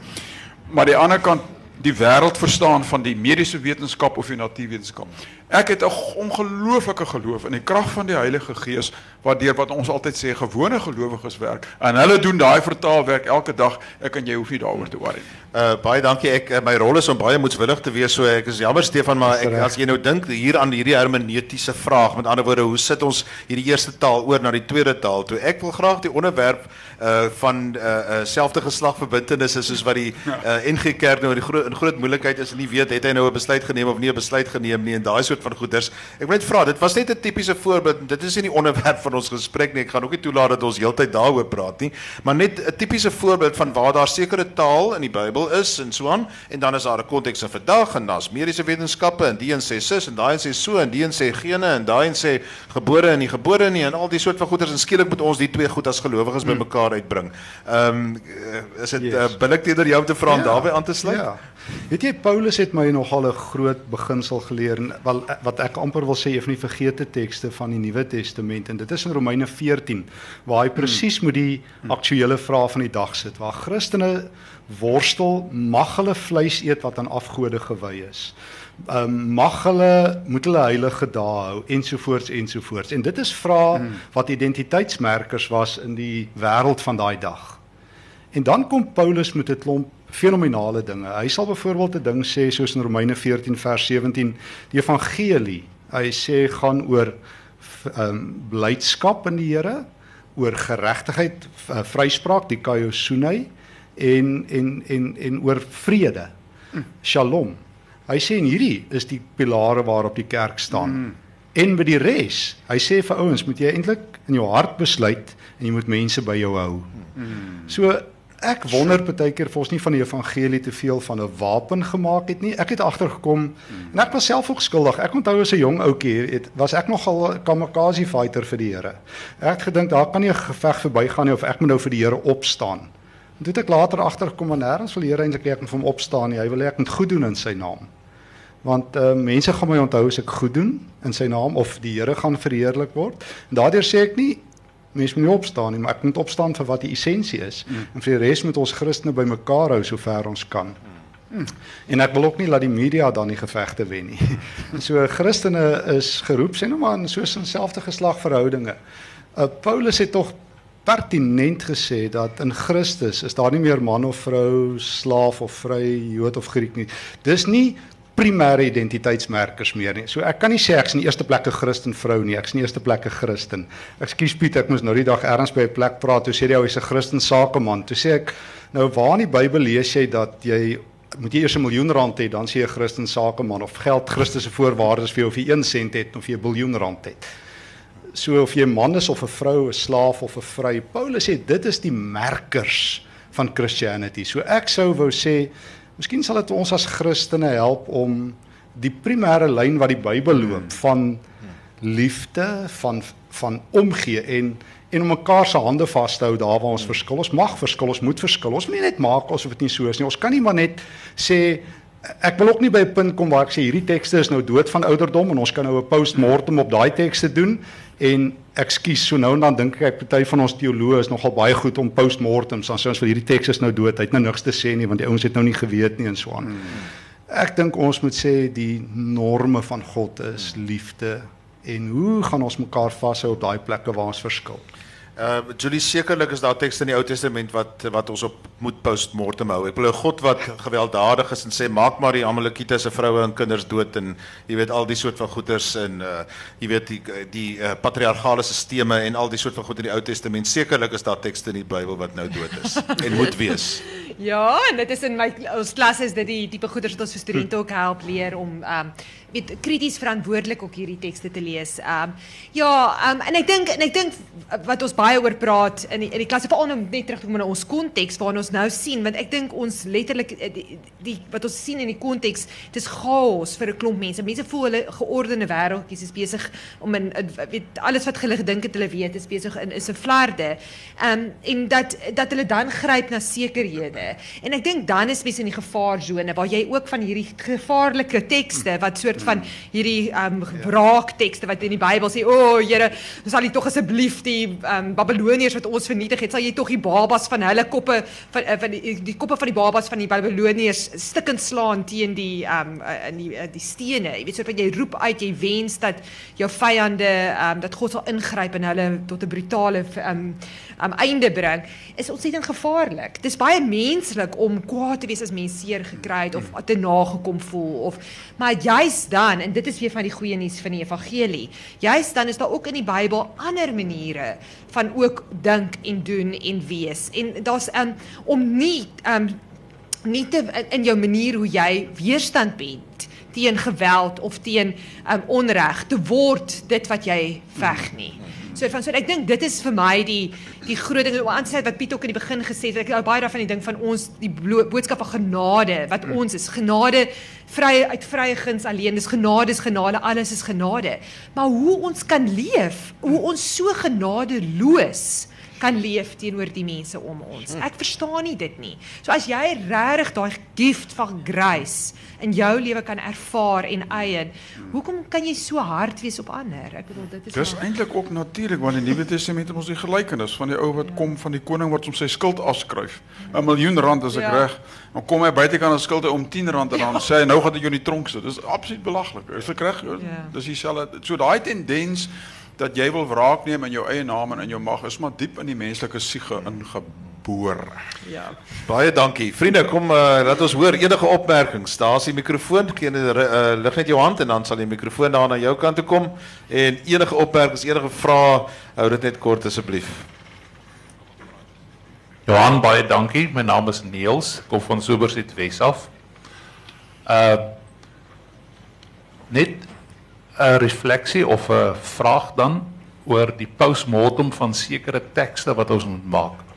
Maar die ander kant die wêreld verstaan van die mediese wetenskap of die natuurwetenskap. Ek het 'n ongelooflike geloof in die krag van die Heilige Gees wat deur wat ons altyd sê gewone gelowiges werk en hulle doen daai vertaalwerk elke dag. Ek en jy hoef nie daaroor te worry nie. Uh baie dankie. Ek uh, my rol is om baie moedswillig te wees. So ek is jammer Stefan, maar ek as jy nou dink hier aan hierdie hermeneutiese vraag, met ander woorde, hoe sit ons hierdie eerste taal oor na die tweede taal toe? Ek wil graag die onderwerp uh van uh, uh selfde geslag verbintenisse soos wat die uh NG Kerk nou in groot in groot moeilikheid is en nie weet het hy nou 'n besluit geneem of nie 'n besluit geneem nie en daai soort van goeders. Ek wil net vra, dit was net 'n tipiese voorbeeld. Dit is nie die onderwerp van ons gesprek nie. Ek gaan ook nie toelaat dat ons heeltyd daaroor praat nie, maar net 'n tipiese voorbeeld van waar daar sekere taal in die Bybel is en so aan en dan is daar 'n konteks in vandag en daar's mediese wetenskappe en die een sê sis en daai een sê so en die een sê gene en daai een sê gebore en nie gebore nie en al die soort van goeders en skielik moet ons die twee goed as gelowiges hmm. bymekaar uitbring. Ehm um, is dit yes. uh, billik teenoor jou om te vra om ja, daarbey aan te sluit? Ja. Weet jy Paulus het my nogal 'n groot beginsel geleer wel wat ek amper wil sê een van die vergete tekste van die Nuwe Testament en dit is in Romeine 14 waar hy hmm. presies met die aktuele vraag van die dag sit waar Christene worstel mag hulle vleis eet wat aan afgode gewy is. Ehm um, mag hulle moet hulle heilige dae hou ensovoorts ensovoorts. En dit is vrae hmm. wat identiteitsmerkers was in die wêreld van daai dag. En dan kom Paulus met 'n klomp fenominale dinge. Hy sal byvoorbeeld 'n ding sê soos in Romeine 14 vers 17, die evangelie. Hy sê gaan oor ehm um, blydskap in die Here, oor geregtigheid, uh, vryspraak, die kaiosunai en en en en oor vrede. Shalom. Hy sê en hierdie is die pilare waarop die kerk staan. Mm. En by die res, hy sê vir ouens, moet jy eintlik in jou hart besluit en jy moet mense by jou hou. Mm. So ek wonder baie keer of ons nie van die evangelie te veel van 'n wapen gemaak het nie. Ek het agtergekom en ek was self ook skuldig. Ek onthou as 'n jong ouetjie, het was ek nogal 'n kamikaze fighter vir die Here. Ek het gedink daar kan nie 'n geveg verbygaan nie of ek moet nou vir die Here opstaan. En toe het ek later agtergekom maar nêrens wil die Here eintlik ek moet vir hom opstaan nie. Hy wil hê ek moet goed doen in sy naam. Want uh, mense gaan my onthou as ek goed doen in sy naam of die Here gaan verheerlik word. En daardeur sê ek nie mense moet nie opstaan nie, maar ek moet opstaan vir wat die essensie is. Mm. En vir die res moet ons Christene bymekaar hou sover ons kan. Mm. En ek wil ook nie laat die media dan die gevegte wen nie. [LAUGHS] so Christene is geroep sê nou maar in soos in selfde geslagverhoudinge. Uh, Paulus het tog pertinent gesê dat in Christus is daar nie meer man of vrou, slaaf of vry, Jood of Griek nie. Dis nie primêre identiteitsmerkers meer nie. So ek kan nie sê ek's in die eerste plek 'n Christen vrou nie, ek's in die eerste plek 'n Christen. Ekskuus Piet, ek moes nou die dag ergens by 'n plek praat, toe sê jy hy's 'n Christen sakeman. Toe sê ek, nou waar in die Bybel lees jy dat jy moet jy eers 'n miljoen rand hê, dan sê jy 'n Christen sakeman of geld Christus se voorwaardes vir jou of jy 1 sent het of jy 'n biljoen rand het so of jy 'n man is of 'n vrou, 'n slaaf of 'n vry. Paulus sê dit is die merkers van Christianity. So ek sou wou sê, miskien sal dit ons as Christene help om die primêre lyn wat die Bybel loop van liefde, van van omgee en en om mekaar se hande vas te hou daar waar ons verskil. Ons mag verskil, ons moet verskil. Ons moet nie net maak asof dit nie so is nie. Ons kan nie maar net sê ek wil ook nie by 'n punt kom waar ek sê hierdie tekste is nou dood van ouderdom en ons kan nou 'n postmortem op daai tekste doen En ekskuus, so nou en dan dink ek party van ons teoloë is nogal baie goed om postmortems dan sê ons vir hierdie teks is nou dood. Hy het nou niks te sê nie want die ouens het nou nie geweet nie en so aan. Ek dink ons moet sê die norme van God is liefde en hoe gaan ons mekaar vashou op daai plekke waar ons verskil? Ehm uh, Julie sekerlik is daar tekste in die Ou Testament wat wat ons op moet postmortem hou. Ek bedoel God wat gewelddadig is en sê maak maar die Amalekiete se vroue en kinders dood en jy weet al die soort van goeters en uh jy weet die die uh, patriargale sisteme en al die soort van goed in die Ou Testament. Sekerlik is daar tekste in die Bybel wat nou dood is en moet wees. [LAUGHS] Ja, en dit is in my ons klas is dit die tipe goeters wat ons vir studente ook help leer om ehm um, weet krities verantwoordelik ook hierdie tekste te lees. Um, ja, um, en ek dink en ek dink wat ons baie oor praat in die, in die klasse veral nou net terug na ons konteks waar ons nou sien want ek dink ons letterlik eh, die, wat ons sien in die konteks dis chaos vir 'n klomp mense. Mense voel hulle geordende wêreldjies is besig om in weet alles wat hulle gedink het hulle weet is besig in is 'n um, en dat dat hulle dan gryp na sekerhede. En ek dink dan is mense in die gevaarsone waar jy ook van hierdie gevaarlike tekste wat soort van hierdie ehm um, braaktekste wat in die Bybel sê, "O oh, Here, sal U tog asseblief die um, Babiloniërs wat ons vernietig het, sal jy tog die babas van hulle koppe van uh, van die, die koppe van die babas van die Babiloniërs stikkend slaan teen die um, in die uh, die stene." Jy weet soort van jy roep uit, jy wens dat jou vyande um, dat God sal ingryp en hulle tot 'n brutale um, um, einde bring, is ontsettend gevaarlik. Dis baie menslik om kwaad te wees as mense seer gekry het of te nagekom voel of maar juist dan en dit is weer van die goeie nuus van die evangelie. Juist dan is daar ook in die Bybel ander maniere van ook dink en doen en wees. En daar's um, om nie um nie te in jou manier hoe jy weerstand bied teen geweld of teen um, onreg te word dit wat jy veg nie. So van so ek dink dit is vir my die die groot ding wat Piet ook in die begin gesê het. Ek hou baie daarvan die ding van ons die boodskap van genade wat mm. ons is. Genade vry uit vrye guns alleen. Dis genade, is genade, alles is genade. Maar hoe ons kan leef, hoe ons so genadeloos kan leef teenoor die mense om ons. Ek verstaan nie dit nie. So as jy regtig daai gift van grace in jou lewe kan ervaar en eien, hoekom kan jy so hard wees op ander? Ek bedoel dit is Dis eintlik ook natuurlik want in die Nuwe Testament het ons die gelykenis van die ou wat ja. kom van die koning wat hom sy skuld afskryf. 'n Miljoen rand as ek ja. reg. Dan kom hy buitekant 'n skuld om 10 rand en dan ja. sê hy nou gaan ek jou in die tronk sit. Dis absoluut belaglik. Is ek reg? Ja. Dis dieselfde. So daai tendens dat jy wil wraak neem in jou eie naam en in jou mag is maar diep in die menslike siege ingeboor. Ja. Baie dankie. Vriende, kom uh, laat ons hoor enige opmerkings. Daar's die mikrofoon. Geen uh, lig net jou hand en dan sal die mikrofoon daar na jou kant toe kom en enige opmerkings, enige vrae, hou dit net kort asseblief. Johan, baie dankie. My naam is Niels, kom van Sobersit Wesaf. Uh net 'n refleksie of 'n vraag dan oor die postmortem van sekere tekste wat ons moet maak.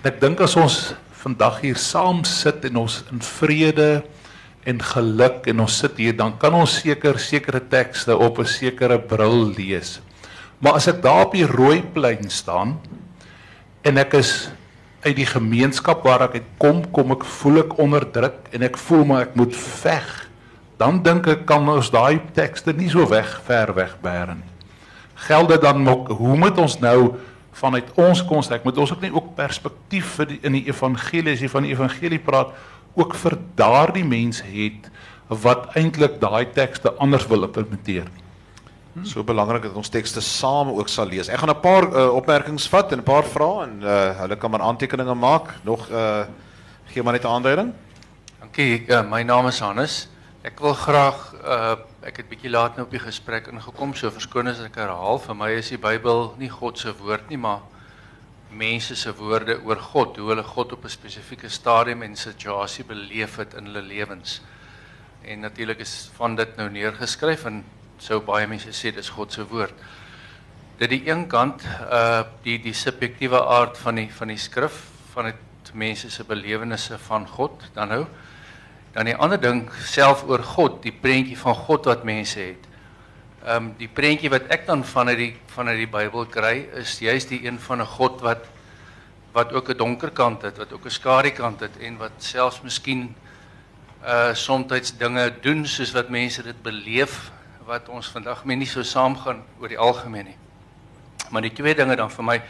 En ek dink as ons vandag hier saam sit en ons in vrede en geluk en ons sit hier dan kan ons seker sekere tekste op 'n sekere bril lees. Maar as ek daar op die rooi plein staan en ek is uit die gemeenskap waar ek kom, kom ek voel ek onderdruk en ek voel maar ek moet veg dan dink ek kan ons daai tekste nie so weg ver weg bære nie. Geld dit dan ook hoe moet ons nou vanuit ons konstek moet ons ook nie ook perspektief vir die, in die evangelie as jy van die evangelie praat ook vir daardie mense het wat eintlik daai tekste anders wil implementeer. So belangrik dat ons tekste saam ook sal lees. Ek gaan 'n paar uh, opmerkings vat en 'n paar vrae en uh, hulle kan maar aantekeninge maak. Nog uh, gee maar net 'n aanduiding. Dankie. Uh, my naam is Hannes. Ek wil graag uh ek het bietjie laat nou op die gesprek ingekom, so verskoon as ek herhaal. Vir my is die Bybel nie God se woord nie, maar mense se woorde oor God, hoe hulle God op 'n spesifieke stadium en situasie beleef het in hulle lewens. En natuurlik is van dit nou neergeskryf en sou baie mense sê dis God se woord. Dit die een kant uh die die subjektiewe aard van die van die skrif van dit mense se belewennisse van God dan nou. Dan die ander ding self oor God, die prentjie van God wat mense het. Ehm um, die prentjie wat ek dan vanuit die vanuit die Bybel kry is juist die een van 'n God wat wat ook 'n donker kant het, wat ook 'n skadu kant het en wat selfs miskien uh soms dinge doen soos wat mense dit beleef wat ons vandag mee nie so saamgaan oor die algemeen nie. Maar die twee dinge dan vir my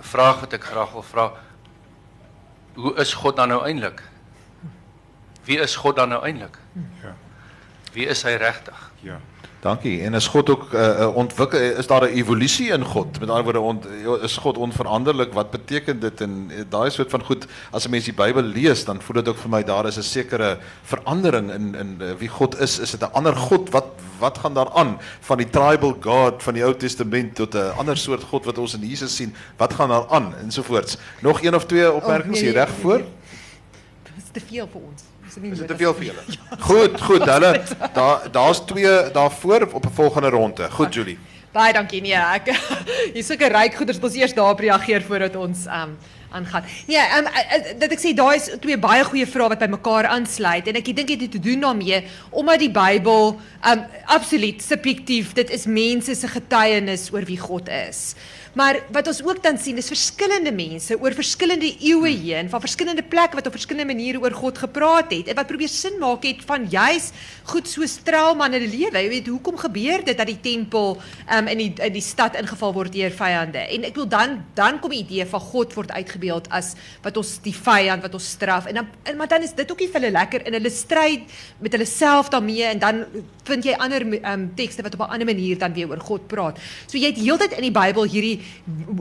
vraag wat ek graag wil vra hoe is God dan nou eintlik? Wie is God dan nou eintlik? Ja. Wie is hy regtig? Ja. Dankie. En is God ook uh, uh, ontwikkel is daar 'n evolusie in God? Met ander woorde ont, is God onveranderlik? Wat beteken dit en uh, daai soort van goed as 'n mens die Bybel lees, dan voel dit ook vir my daar is 'n sekere verandering in in uh, wie God is. Is dit 'n ander God? Wat wat gaan daar aan van die tribal God van die Ou Testament tot 'n ander soort God wat ons in Jesus sien? Wat gaan daar aan ensovoorts? Nog een of twee opmerkings hier reg voor? Dit is te veel vir ons. Is dit te veel vir julle? Goed, goed. Hulle daar daar's twee daarvoor op 'n volgende ronde. Goed, Julie. Baie dankie. Nee, ek [LAUGHS] hier's sulke ryk goeders, ons eers daarop reageer voordat ons um aangaan. Nee, um dat ek sê daai is twee baie goeie vrae wat by mekaar aansluit en ek dink dit het te doen daarmee omdat die Bybel um absoluut subjektief, dit is mense se getuienis oor wie God is. Maar wat ons ook dan sien is verskillende mense oor verskillende eeue heen van verskillende plekke wat op verskillende maniere oor God gepraat het en wat probeer sin maak het van juis goed so trauma in hulle lewe. Jy weet, hoekom gebeur dit dat die tempel um, in die in die stad ingeval word deur vyande? En ek wil dan dan kom die idee van God word uitgebeeld as wat ons die vyand wat ons straf en dan en, maar dan is dit ook nie vir hulle lekker in hulle stryd met hulle self daarmee en dan vind jy ander um, tekste wat op 'n ander manier dan weer oor God praat. So jy het heeltyd in die Bybel hierdie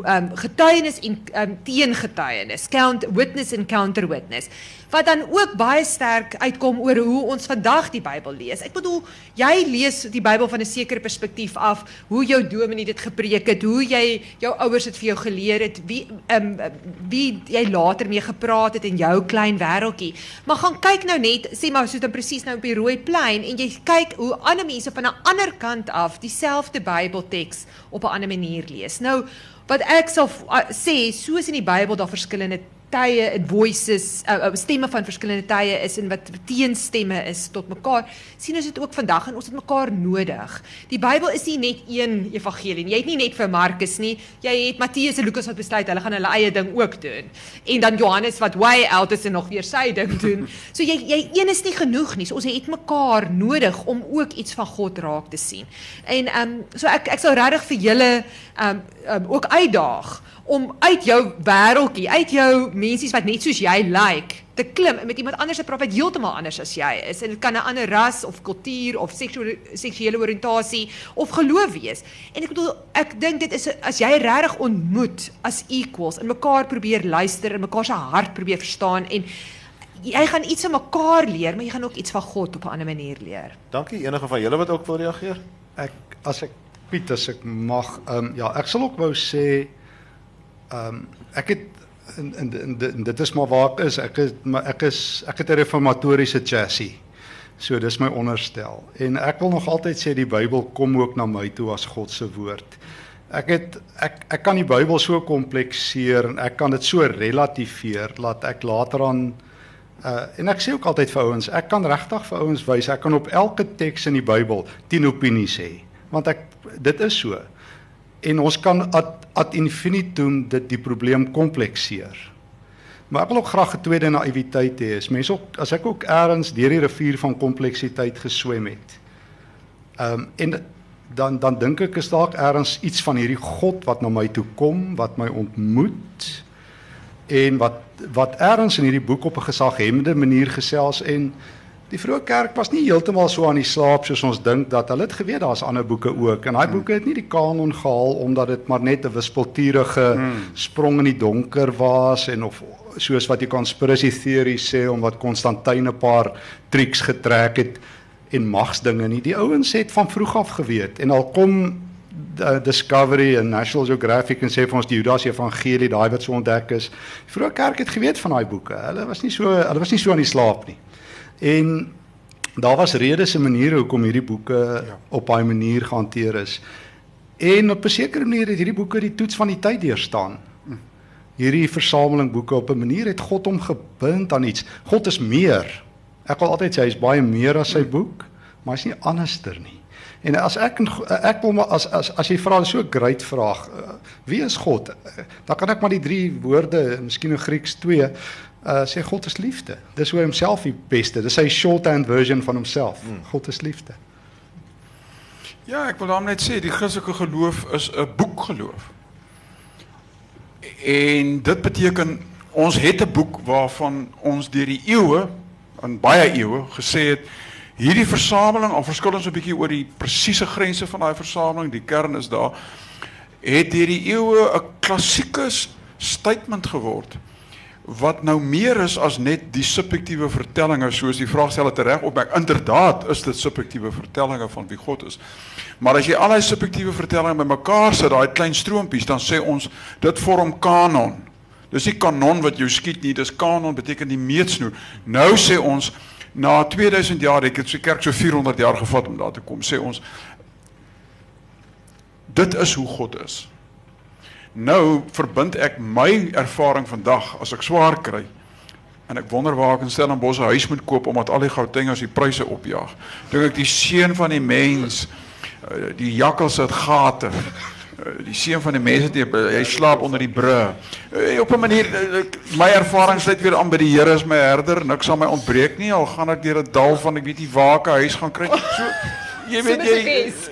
um, getuienis en um, teengetuienis, count witness en counter witness wat dan ook baie sterk uitkom oor hoe ons vandag die Bybel lees. Ek bedoel, jy lees die Bybel van 'n sekere perspektief af, hoe jou dominee dit gepreek het, hoe jy jou ouers dit vir jou geleer het, wie ehm um, wie jy later mee gepraat het in jou klein wêreltjie. Maar gaan kyk nou net, sê maar soos dan presies nou op die rooi plein en jy kyk hoe ander mense van 'n ander kant af dieselfde Bybelteks op 'n ander manier lees. Nou wat ek sal uh, sê, soos in die Bybel daar verskillende tye en voices uh, uh, stemme van verskillende tye is en wat teenstemme is tot mekaar sien ons dit ook vandag en ons het mekaar nodig. Die Bybel is nie net een evangelie nie. Jy het nie net vir Markus nie. Jy het Matteus en Lukas wat besluit hulle gaan hulle eie ding ook doen. En dan Johannes wat way out is en nog weer sy ding doen. [LAUGHS] So jy jy een is nie genoeg nie. So ons het mekaar nodig om ook iets van God raak te sien. En ehm um, so ek ek sal regtig vir julle ehm um, um, ook uitdaag om uit jou wêreltjie, uit jou mensies wat net soos jy lyk, like, te klim en met iemand anders te praat wat heeltemal anders as jy is. En dit kan 'n ander ras of kultuur of seksuele seksuele oriëntasie of geloof wees. En ek bedoel, ek dink dit is as jy regtig ontmoet as equals en mekaar probeer luister en mekaar se hart probeer verstaan en jy gaan iets van mekaar leer, maar jy gaan ook iets van God op 'n ander manier leer. Dankie. Enige van julle wat ook wil reageer? Ek as ek Piet as ek mag ehm um, ja, ek sal ook wou sê ehm um, ek het en, en, en, en dit is maar waar ek is. Ek is maar ek is ek het 'n reformatoriese chassis. So dis my onderstel. En ek wil nog altyd sê die Bybel kom ook na my toe as God se woord. Ek het ek ek kan die Bybel so komplekseer en ek kan dit so relativeer dat ek later aan uh en ek sê ook altyd vir ouens, ek kan regtig vir ouens wys, ek kan op elke teks in die Bybel 10 opinies hê, want ek dit is so. En ons kan ad, ad infinitum dit die probleem komplekseer. Maar ek wil ook graag 'n tweede naïwiteit hê. Is mense ook as ek ook eers deur die rivier van kompleksiteit geswem het. Ehm um, en dan dan dink ek is dalk eers iets van hierdie God wat na my toe kom, wat my ontmoet en wat wat eers in hierdie boek op 'n gesaghemmende manier gesels en die vroeë kerk was nie heeltemal so aan die slaap soos ons dink dat hulle het geweet daar's ander boeke ook en daai boeke het nie die kanon gehaal omdat dit maar net 'n wispelturige hmm. sprong in die donker was en of soos wat die conspiracy theory sê om wat Konstantin 'n paar triks getrek het en magsdinge nie. Die ouens het van vroeg af geweet en al kom Discovery en National Geographic en sê vir ons die Judas Evangelie daai wat so ontdek is. Die vroeë kerk het geweet van daai boeke. Hulle was nie so hulle was nie so aan die slaap nie. En daar was redes en maniere hoekom hierdie boeke ja. op daai manier gehanteer is. En op 'n sekere manier het hierdie boeke die toets van die tyd deurstaan. Hierdie versameling boeke op 'n manier het God hom gebind aan iets. God is meer. Ek wil altyd sê hy is baie meer as sy boek, maar hy's nie anderster nie. En as ek ek wil maar as as as jy vra so 'n great vraag, wie is God? Dan kan ek maar die drie woorde, miskien in Grieks twee, uh sê God is liefde. Dis hoe hy homself die beste. Dis sy shorthand version van homself. Hmm. God is liefde. Ja, ek wil daarmee net sê die Christelike geloof is 'n boekgeloof. En dit beteken ons het 'n boek waarvan ons deur die eeue, in baie eeue gesê het Hierdie versameling, al verskil ons 'n bietjie oor die presiese grense van daai versameling, die kern is daar, het hierdie eeue 'n klassieke statement geword wat nou meer is as net die subjektiewe vertellinge soos die vraagsteller tereg opmerk. Inderdaad is dit subjektiewe vertellinge van wie God is. Maar as jy al daai subjektiewe vertellinge bymekaar sit, daai klein stroompies, dan sê ons dit vorm kanon. Dis nie kanon wat jou skiet nie, dis kanon beteken die meetsnoer. Nou sê ons na 2000 jaar het dit se kerk so 400 jaar gevat om daar te kom sê ons dit is hoe God is nou verbind ek my ervaring vandag as ek swaar kry en ek wonder waar ek in Stellenbosch 'n huis moet koop omdat al die goudtengers die pryse opjaag dink ek die seun van die mens eh, die jakkals het gate Eh, die seun van die mense het hy slaap onder die brug. Op 'n manier my ervaring sluit weer aan by die Here as my herder. Niks sal my ontbreek nie al gaan ek deur 'n dal van ek weet nie waar ek huis gaan kry. So jy weet jy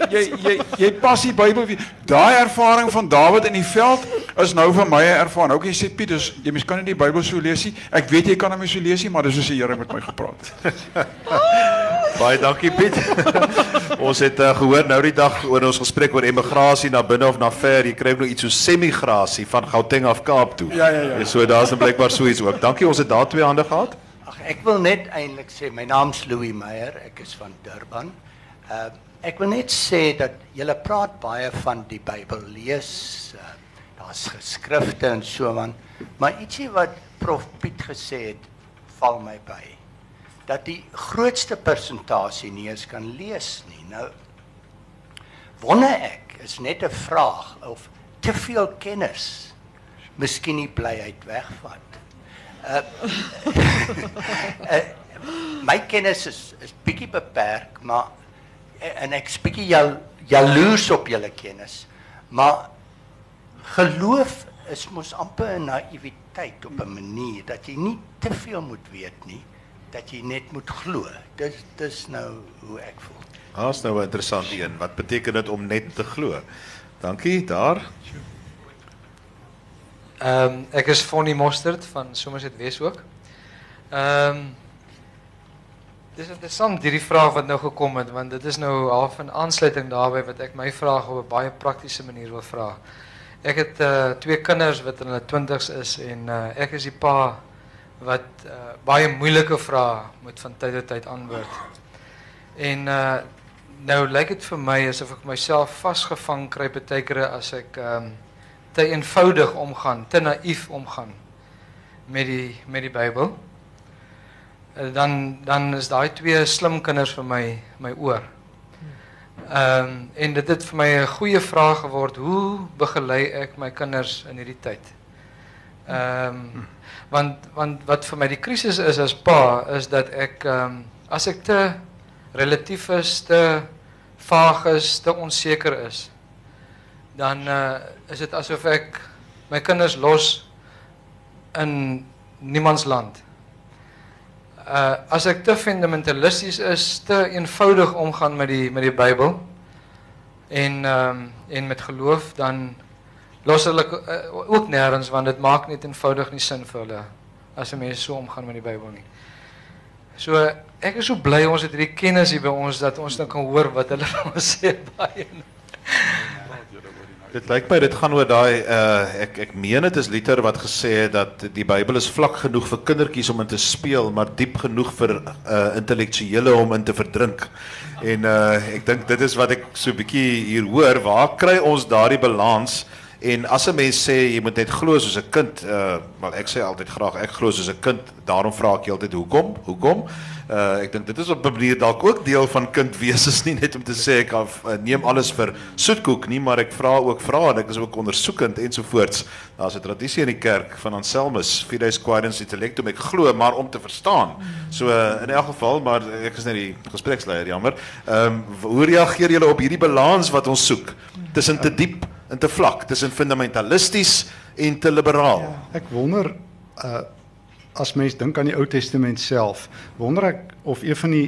jy jy jy pas die Bybel weer. Daai ervaring van Dawid in die veld is nou vir my 'n ervaring. Nou kan jy sê Piet, dis jy mens kan nie die Bybel so lees nie. Ek weet jy kan hom so lees nie, maar dis soos die Here met my gepraat. [LAUGHS] Baie dankie Piet. [LAUGHS] ons het uh, gehoor nou die dag oor ons gesprek oor emigrasie na binne of na ver. Jy kry nou iets so semigrasie van Gauteng af Kaap toe. Ja ja ja. So daar's 'n blykbaar so iets ook. Dankie ons het daar twee hande gehad. Ag ek wil net eintlik sê my naam's Louis Meyer. Ek is van Durban. Uh ek wil net sê dat julle praat baie van die Bybel lees. Uh, Daar's geskrifte en so aan, maar ietsie wat Prof Piet gesê het, val my by. Dat die grootste persentasie nie eens kan lees nie. Nou wonder ek, is net 'n vraag of te veel kennis miskien nie blyheid wegvat. Uh, [LAUGHS] uh my kennis is is bietjie beperk, maar en ek bietjie jal, jaloers op julle kennis. Maar geloof is mos amper 'n naïwiteit op 'n manier dat jy nie te veel moet weet nie, dat jy net moet glo. Dis dis nou hoe ek voel. Haas nou 'n interessante een. Wat beteken dit om net te glo? Dankie, daar. Ehm um, ek is Fonnie Mostert van Somerset Wes ook. Ehm um, Dis interessant hierdie vraag wat nou gekom het want dit is nou half 'n aansluiting daarbey wat ek my vraag op 'n baie praktiese manier wil vra. Ek het uh twee kinders wat in hulle 20's is en uh ek is die pa wat uh baie moeilike vrae moet van tyd tot tyd antwoord. En uh nou lyk dit vir my asof ek myself vasgevang kry baie kere as ek um te eenvoudig omgaan, te naïef omgaan met die met die Bybel. Eh, dan dan is daai twee slim kinders vir my my oor. Ehm um, en dit het vir my 'n goeie vraag geword, hoe begelei ek my kinders in hierdie tyd? Ehm um, want want wat vir my die krisis is as pa is dat ek ehm um, as ek te relatief is, te vaag is, te onseker is, dan uh, is dit asof ek my kinders los in niemandsland. Uh as ek te fundamentalisties is, te eenvoudig omgaan met die met die Bybel en ehm um, en met geloof dan los hulle uh, ook nêrens want dit maak net eenvoudig nie sin vir hulle as 'n mens so omgaan met die Bybel nie. So ek is so bly ons het hierdie kennis hier by ons dat ons dan kan hoor wat hulle [LAUGHS] van ons sê baie. Dit lyk my dit gaan oor daai uh ek ek meen dit is Luther wat gesê het dat die Bybel is vlak genoeg vir kindertjies om in te speel, maar diep genoeg vir uh intellektuele om in te verdrink. En uh ek dink dit is wat ek so 'n bietjie hier hoor, waar kry ons daardie balans? En as 'n mens sê jy moet net glo soos 'n kind, uh wel ek sê altyd graag ek glo soos 'n kind. Daarom vra ek altyd hoekom? Hoekom? Uh ek dink dit is op 'n manier dalk ook deel van kind wees [LAUGHS] is nie net om te sê ek af, uh, neem alles vir soetkoek nie, maar ek vra ook vra en ek is ook ondersoekend ensovoorts. Daar's 'n tradisie in die kerk van Anselmus, Fides Quaerens Intellectum, ek glo maar om te verstaan. So uh, in elk geval, maar ek is net die gespreksleier, jammer. Ehm um, hoe reageer julle op hierdie balans wat ons soek tussen te diep en te vlak, tussen fundamentalisties en te liberaal? Ja, ek wonder uh as mens dink aan die Ou Testament self, wonder ek of een van die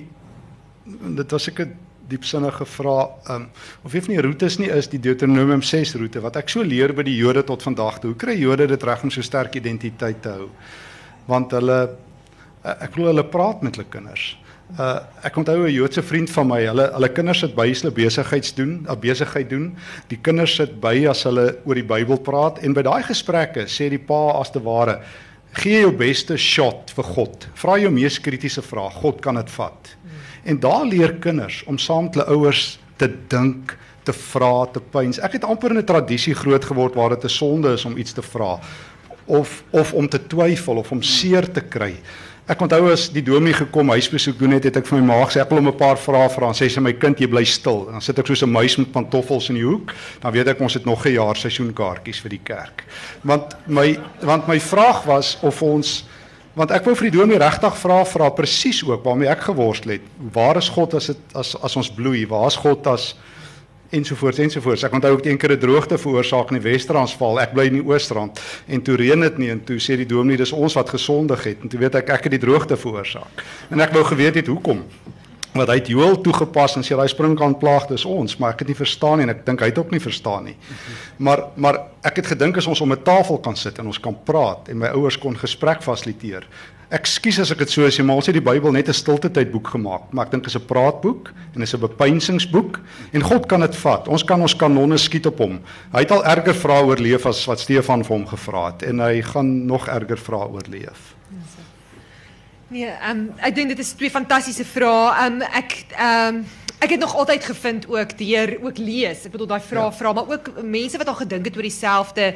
dit was ek 'n diepsinnige vraag, um, of een van die roetes nie is die Deuteronomium 6 roete wat ek so leer by die Jode tot vandag toe. Hoe kry Jode dit reg om so sterk identiteit te hou? Want hulle ek glo hulle praat met hulle kinders. Uh ek onthou 'n Joodse vriend van my, hulle hulle kinders sit by hulle besigheids doen, 'n besigheid doen. Die kinders sit by as hulle oor die Bybel praat en by daai gesprekke sê die pa as te ware Gee jou beste shot vir God. Vra jou mees kritiese vraag. God kan dit vat. En daar leer kinders om saam met hulle ouers te dink, te vra, te pyns. Ek het amper in 'n tradisie groot geword waar dit 'n sonde is om iets te vra of of om te twyfel of om seer te kry. Ek onthou as die dominee gekom huisbesoek doen het, het ek vir my ma gesê ek wil hom 'n paar vrae vra. Sy sê my kind, jy bly stil. Dan sit ek soos 'n muis met pantoffels in die hoek. Dan weet ek ons het nog 'n jaar seisoenkaartjies vir die kerk. Want my want my vraag was of ons want ek wou vir die dominee regtig vra vra presies ook waarmee ek geworstel het. Waar is God as dit as as ons bloei? Waar is God as ensovoorts ensovoorts. Ek onthou ook een keer 'n droogte veroorsaak in die Wes-Transvaal. Ek bly in die Oos-Rand en toe reën dit nie en toe sê die dominee dis ons wat gesondig het en toe weet ek ek het die droogte veroorsaak. En ek wou geweet het hoekom. Want hy het Joel toegepas en sê daai springkant plaag dis ons, maar ek het nie verstaan nie en ek dink hy het ook nie verstaan nie. Maar maar ek het gedink as ons om 'n tafel kan sit en ons kan praat en my ouers kon gesprek fasiliteer. Ekskuus as ek dit so sê, maar ons het die Bybel net 'n stilte tyd boek gemaak, maar ek dink dit is 'n praatboek en is 'n bepeinsingsboek en God kan dit vat. Ons kan ons kanonne skiet op hom. Hy het al erger vrae oorleef as wat Stefan vir hom gevra het en hy gaan nog erger vrae oorleef. Nee, um, ek dink dit is twee fantastiese vrae. Ehm um, ek ehm um, ek het nog altyd gevind ook deur ook lees. Ek bedoel daai vrae ja. vra, maar ook mense wat al gedink het oor dieselfde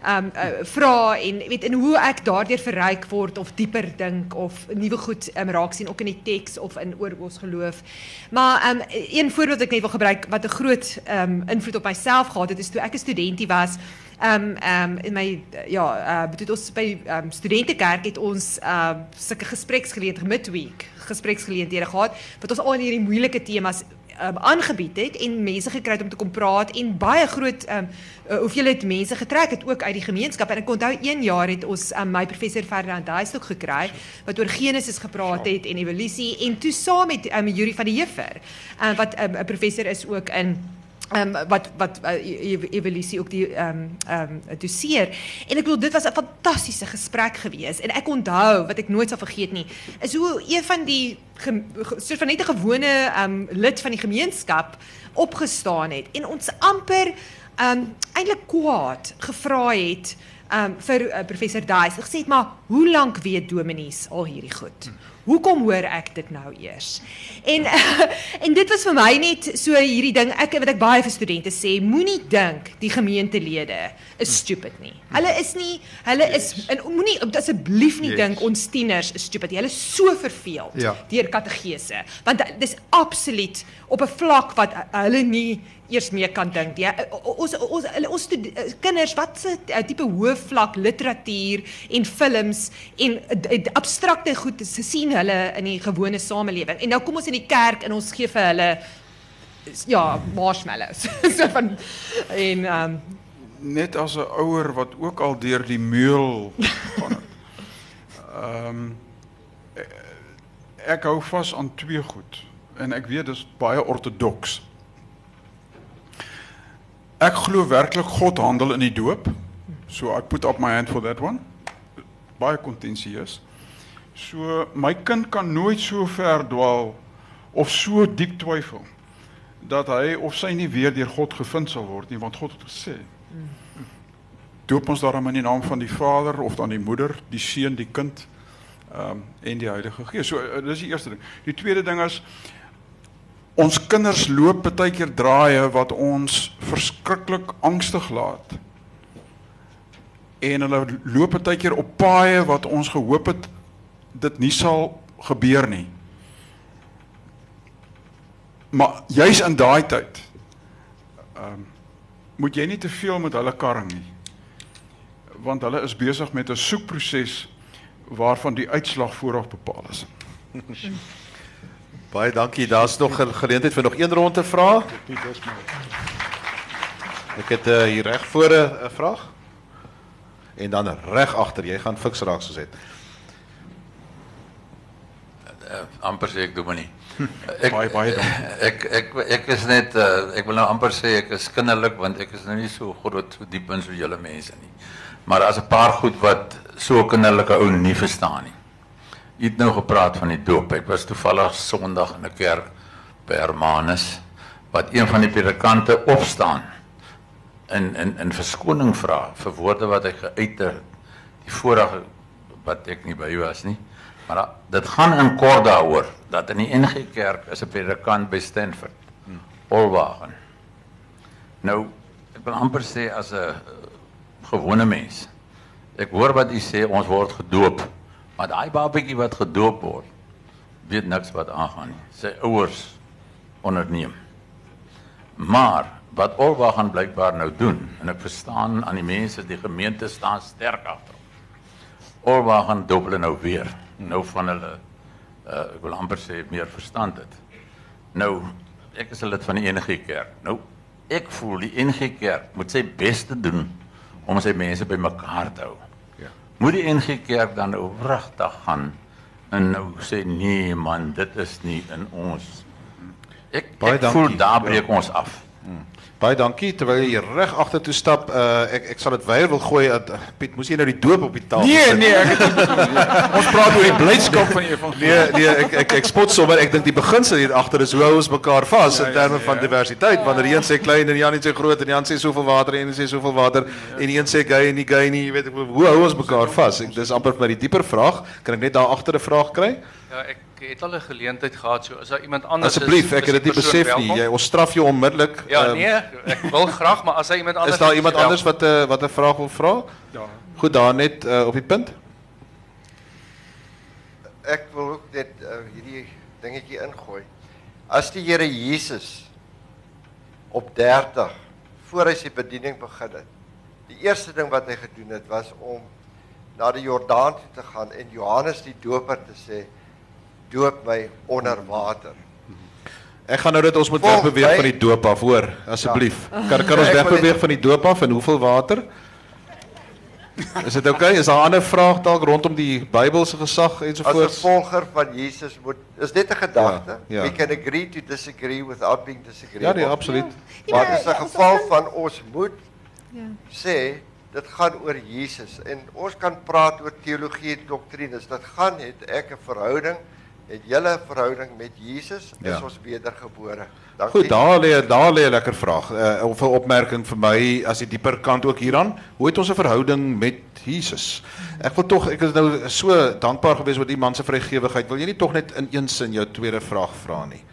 um uh, vra en weet en hoe ek daardeur verryk word of dieper dink of nuwe goed um, raak sien ook in die teks of in oor ons geloof. Maar um een voorbeeld wat ek net wil gebruik wat 'n groot um invloed op myself gehad het is toe ek 'n studentie was. Um um in my ja, uh bedoel ons by um studentekerk het ons uh sulke gespreksgeleenthede midweek gespreksgeleenthede gehad wat ons al in hierdie moeilike temas um, aangebied het en mense gekry het om te kom praat en baie groot um, uh, hoeveelheid mense getrek het ook uit die gemeenskap. En ek onthou een jaar het ons um, my professor Ferdinand Duistok gekry wat oor Genesis gepraat het en evolusie en toe saam met um, Yuri van die Heffer um, wat 'n um, professor is ook in um, wat wat uh, evolusie ook die um, um, doseer. En ek bedoel dit was 'n fantastiese gesprek gewees en ek onthou wat ek nooit sal vergeet nie is hoe een van die soort van net 'n gewone um, lid van die gemeenskap opgestaan het en ons amper um, eintlik kwaad gevra het um, vir uh, professor Daes gesê het maar hoe lank weet dominees al hierdie goed? Hmm. Hoekom hoor ek dit nou eers? En [LAUGHS] en dit was vir my net so hierdie ding ek wat ek baie vir studente sê, moenie dink die gemeentelede is stupid nie. Hulle is nie, hulle is en moenie asseblief nie yes. dink ons tieners is stupid. Hulle is so verveeld ja. deur kategese, want dis absoluut op 'n vlak wat hulle nie eers mee kan dink. Ja, ons ons ons kinders wat se tipe hoë vlak literatuur en films en abstrakte goed sien hulle in die gewone samelewing. En nou kom ons in die kerk en ons gee vir hulle ja, marshmallows. [LAUGHS] so van en um, net as 'n ouer wat ook al deur die meul gaan [LAUGHS] Ehm um, ek hou vas aan twee goed en ek weet dis baie ortodoks. Ek glo werklik God handel in die doop. So I put up my hand for that one. Baie kontensieus. So my kind kan nooit so ver dwaal of so diep twyfel dat hy of sy nie weer deur God gevind sal word nie want God het gesê doop ons daarom in die naam van die Vader of dan die moeder, die seun, die kind ehm um, en die Heilige Gees. So uh, dis die eerste ding. Die tweede ding is ons kinders loop baie keer draaie wat ons verskriklik angstig laat. En hulle loop baie keer op paaie wat ons gehoop het dit nie sal gebeur nie. Maar juis in daai tyd ehm um, moet jy nie te veel met hulle karring nie. Want hulle is besig met 'n soekproses waarvan die uitslag vooraf bepaal is. [LAUGHS] Baie dankie. Daar's nog 'n geleentheid vir nog een ronde vrae. Ek het uh, hier reg voor 'n vraag. En dan reg agter. Jy gaan fiks raak soos dit. Uh, amper sê ek doen maar nie. Ek baie baie dankie. Ek ek ek is net uh, ek wil nou amper sê ek is kinderlik want ek is nou nie so groot so diep in so julle mense nie. Maar daar's 'n paar goed wat so kinderlike ou nie verstaan nie. Jy het nou gepraat van die doop. Ek was toevallig Sondag in 'n kerk by Hermanus wat een van die predikante opstaan in in in verskoning vra vir woorde wat hy geuit het die vorige wat ek nie by was nie. Maar da, dit gaan in kort daaroor dat in die NG Kerk is 'n predikant by Stanford. Olwagen. Nou, ek wil amper sê as 'n uh, gewone mens. Ek hoor wat u sê ons word gedoop. Maar daai babatjie wat gedoop word, weet niks wat aangaan nie. Sy ouers onderneem. Maar wat Olwagen blykbaar nou doen en ek verstaan aan die mense die gemeente staan sterk agter. Olwagen dobbel nou weer nou van hulle uh, ek wil amper sê meer verstand het. Nou ek is 'n lid van die NG Kerk. Nou ek voel die NG Kerk moet sy bes te doen om sy mense bymekaar te hou. Moet die NG Kerk dan nou wragtig gaan en nou sê nee man, dit is nie in ons. Ek, Baie ek voel dankie. daar breek ons af. Baie dankie terwyl jy reg agtertoe stap. Uh ek ek sal dit weier wil gooi dat uh, Piet, moes jy nou die doop op die tafel Nee, sit? nee, ek het. [LAUGHS] Ons praat oor die blydskap van die evangelie. Nee, nee, ek ek ek spot sommer. Ek dink die beginsel hier agter is hoe hou ons mekaar vas Ja, in terme ja, van ja. diversiteit. Wanneer die een sê klein en die ander sê groot en die ander sê soveel water en die ander sê soveel water en die een sê gay en nie gay nie, jy weet ek, hoe hou ons mekaar vas? Ek dis amper vir my die dieper vraag. Kan ek net daar agter 'n vraag kry? Ja, ek het al 'n geleentheid gehad so as daar iemand anders Asseblief, is. ek het dit nie besef nie. Jy ons straf jou onmiddellik. Ja, Ehm, nee, ek wil [LAUGHS] graag, maar as daar iemand anders Is daar iemand anders wat 'n uh, wat 'n vraag wil vra? Ja. Goed, daar net uh, op die punt. Ek wil ook net uh, hierdie dingetjie ingooi. As die Here Jesus op 30 voor hy sy bediening begin het, die eerste ding wat hy gedoen het was om na die Jordaan toe te gaan en Johannes die Doper te sê doop my onder water. Ek gaan nou dit ons moet Volg wegbeweeg my. van die doop af, hoor, asseblief. Kan kan ons wegbeweeg net- van die doop af en hoeveel water? Is dit oukei? Okay? Is daar 'n ander vraag dalk rondom die Bybelse gesag As 'n ensovoorts? volger van Jesus moet is net 'n gedagte. Ja, ja. We can agree to disagree without being disagreeable. Ja, nee, absoluut. Maar Ja, dit is 'n ja, geval van ons moet Ja. sê dit gaan oor Jesus en ons kan praat oor teologie en doktrines. Dit gaan het ek 'n verhouding het julle verhouding met Jesus is Ja. ons wedergebore. Dankie. Goed, daar lê daar lê 'n lekker vraag. Uh, of 'n opmerking vir my as die dieper kant ook hieraan. Hoe het ons 'n verhouding met Jesus? Ek wil tog ek is nou so dankbaar gewees oor die man se vrygewigheid. Wil jy nie tog net in een sin jou tweede vraag vra nie?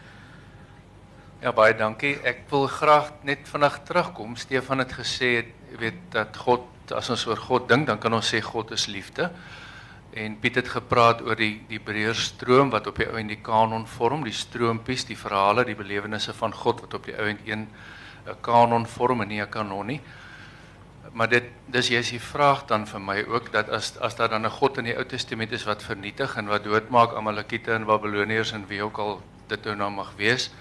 Ja, baie dankie. Ek wil graag net vinnig terugkom. Stefan het gesê, jy weet dat God as ons oor God dink, dan kan ons sê God is liefde. En Piet het gepraat oor die die Hebreërstroom wat op die ou en die kanon vorm, die stroompies, die verhale, die belewennisse van God wat op die ou en een 'n kanon vorm en nie 'n kanon nie. Maar dit dis jy's die vraag dan vir my ook dat as as daar dan 'n God in die Ou Testament is wat vernietig en wat doodmaak Amalekiete en Babiloniërs en wie ook al dit nou mag wees,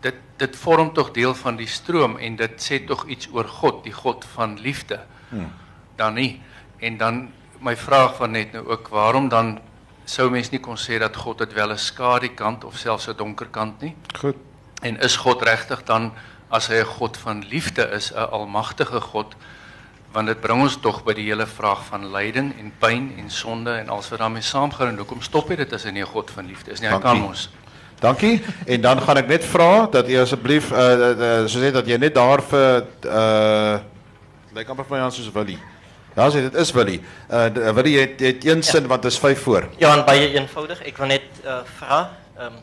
dit dit vorm tog deel van die stroom en dit sê tog iets oor God, die God van liefde. Hmm. Dan nie. En dan my vraag van net nou ook waarom dan sou mens nie kon sê dat God het wel 'n skadukant of selfs 'n donker kant nie? Goed. En is God regtig dan as hy 'n God van liefde is, 'n almagtige God? Want dit bring ons tog by die hele vraag van lyding en pyn en sonde en alles wat daarmee saamgaan en hoekom stop jy dit as hy nie 'n God van liefde is nie? Hy kan ons. Dankie. En dan gaan ek net vra dat jy asseblief uh, uh, uh soos net dat jy net daar vir uh lyk amper vir my aan soos Willie. Ja, sê dit is Willie. Uh Willie het, het een sin want dit is 5 voor. Ja, en baie eenvoudig. Ek wil net uh, vra, ehm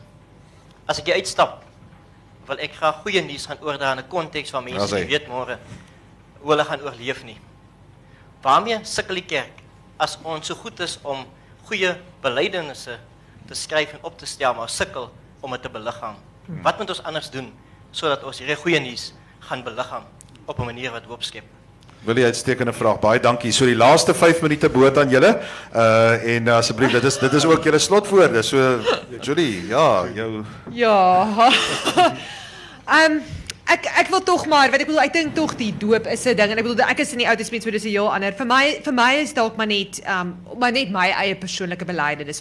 as ek uitstap, wil ek graag goeie nuus gaan oordra in 'n konteks waar mense Ja, nie weet môre hoe hulle gaan oorleef nie. Waarmee sukkel die kerk as ons so goed is om goeie belydenisse te skryf en op te stel, maar sukkel om dit te beliggaam? Wat moet ons anders doen sodat ons hierdie goeie nuus gaan beliggaam op 'n manier wat hoop skep? Willie uitstekende vraag. Baie dankie. So die laaste 5 minute boot aan julle. Uh en asseblief dit is dit is ook julle slotwoorde. So Julie, ja, jou Ja. [LAUGHS] Ehm ek ek wil tog maar, wat ek bedoel, ek tog die doop is 'n ding en ek bedoel ek is in die Ou Testament so heel ander. Vir my vir my is dalk maar net ehm um, maar net my eie persoonlike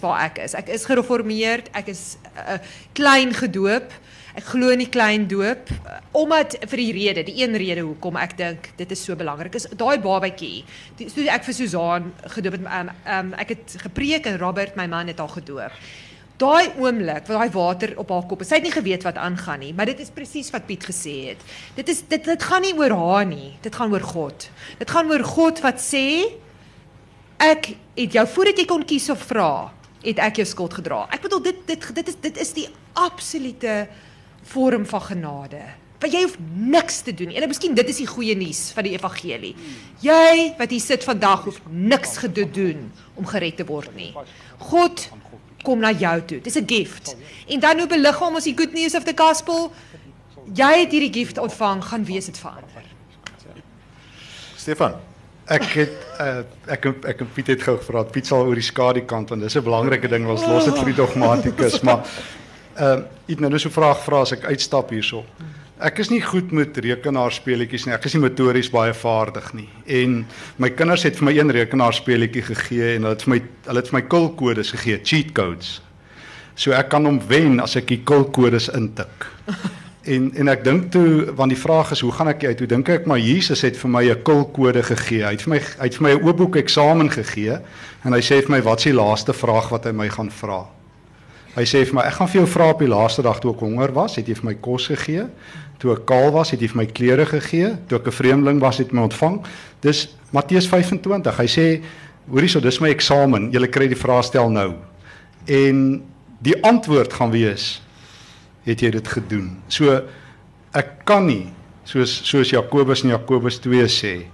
waar ek is. Ek is gereformeerd, ek is uh, klein gedoop. Ek glo in die klein doop uh, omdat vir die rede, die een rede hoekom ek dink dit is so belangrik is daai babatjie. Toe ek vir Susan gedoop het, um, um, ek het gepreek en Robert my man het haar gedoop. Daai oomblik wat daai water op haar kop is. Sy het nie geweet wat aangaan nie, maar dit is presies wat Piet gesê het. Dit is dit dit gaan nie oor haar nie. Dit gaan oor God. Dit gaan oor God wat sê ek het jou voordat jy kon kies of vra, het ek jou skuld gedra. Ek bedoel dit dit dit is dit is die absolute vorm van genade. Want jy hoef niks te doen. En miskien dit is die goeie nuus van die evangelie. Jy wat hier sit vandag hoef niks gedoen doen om gered te word nie. God kom na jou toe. Dis 'n gift. En dan hoe beliggaam ons die good news of the gospel? Jy het hierdie gift ontvang, gaan wees dit verander. Stefan. Ek het uh, ek ek en Piet het gou gevra, Piet sal oor die skadukant want dis 'n belangrike ding, ons los dit vir die dogmatikus, maar ehm uh, ek nou net so 'n vraag vra as ek uitstap hierso. Ek is nie goed met rekenaarspeletjies nie. Ek is nie motories baie vaardig nie. En my kinders het vir my een rekenaarspeletjie gegee en hulle het vir my hulle het vir my kulkodes gegee, cheat codes. So ek kan hom wen as ek die kulkodes intik. [LAUGHS] En en ek dink toe want die vraag is hoe gaan ek uit? Toe dink ek maar Jesus het vir my 'n kulkode gegee. Hy het vir my hy het vir my 'n oop boek eksamen gegee en hy sê vir my wat is die laaste vraag wat hy my gaan vra? Hy sê vir my ek gaan vir jou vra op die laaste dag toe ek honger was, het jy vir my kos gegee? Toe ek kaal was, het jy vir my klere gegee? Toe ek 'n vreemdeling was, het jy my ontvang? Dis Matteus 25. Hy sê hoorie so dis my eksamen. Jy kry die vraestel nou. En die antwoord gaan wees het jy dit gedoen. So ek kan nie soos soos Jakobus in Jakobus 2 sê,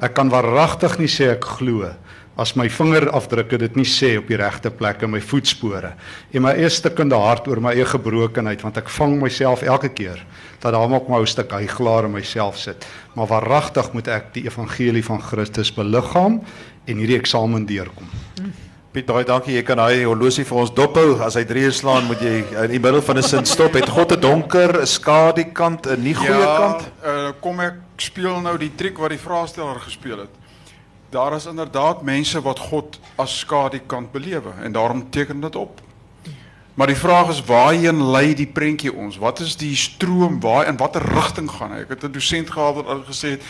ek kan waaragtig nie sê ek glo as my vingerafdrukke dit nie sê op die regte plek in my voetspore. En my eie stukkende hart oor my eie gebrokenheid want ek vang myself elke keer dat daar maak my ou stuk hygelaar in myself sit. Maar waaragtig moet ek die evangelie van Christus beliggaam en hierdie eksamen deurkom. Piet, baie dankie. Jy kan daai horlosie vir ons dophou. As hy 3 uur slaan, moet jy in die middel van 'n sin stop. Het God 'n donker, 'n skadukant, 'n nie goeie ja, kant? Uh, kom ek speel nou die triek wat die vraesteller gespeel het. Daar is inderdaad mense wat God as skadukant belewe en daarom teken dit op. Maar die vraag is waarheen lei die prentjie ons? Wat is die stroom? Waar in watter rigting gaan hy? Ek het 'n dosent gehad wat al gesê het,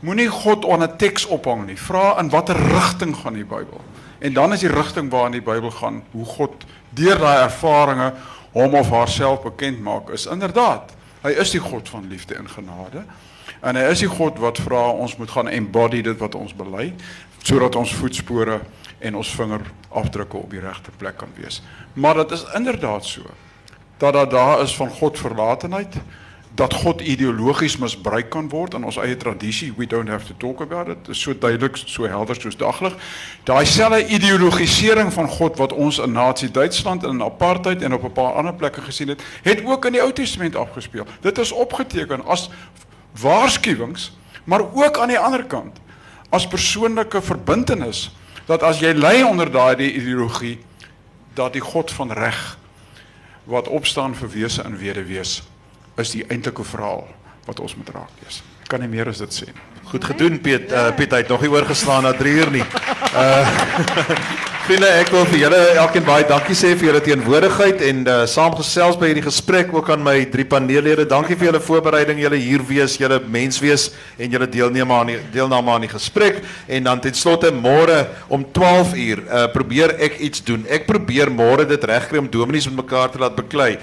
moenie God aan 'n teks ophang nie. Vra in watter rigting gaan die Bybel? En dan is die rigting waarin die Bybel gaan, hoe God deur daai ervarings hom of haarself bekend maak, is inderdaad, hy is die God van liefde en genade. En hy is die God wat vra ons moet gaan embody dit wat ons bely sodat ons voetspore en ons vingerafdrukke op die regte plek kan wees. Maar dit is inderdaad so dat daar daar is van God verlatenheid, dat God ideologies misbruik kan word in ons eie tradisie. We don't have to talk about it. Dit is so duidelik, so helder soos daglig. Daai selfe ideologisering van God wat ons in Nazi Duitsland en in apartheid en op 'n paar ander plekke gesien het, het ook in die Ou Testament afgespeel. Dit is opgeteken as waarskuwings, maar ook aan die ander kant as persoonlike verbintenis dat as jy lê onder daardie ideologie dat die God van reg wat opstaan vir wese en wederwees is die eintlike verhaal wat ons moet raak lees. Kan nie meer as dit sê nie. Goed gedoen Piet. Uh, Piet het nog nie oorgeslaan na 3 uur nie. Uh [LAUGHS] Vriende, ek wil vir julle elkeen baie dankie sê vir julle teenwoordigheid en uh saamgesels by hierdie gesprek ook aan my drie paneellede. Dankie vir julle voorbereiding, julle hier wees, julle mens wees en julle deelname aan die deelname aan die gesprek en dan ten slotte môre om 12 uur uh probeer ek iets doen. Ek probeer môre dit regkry om dominees met mekaar te laat beklei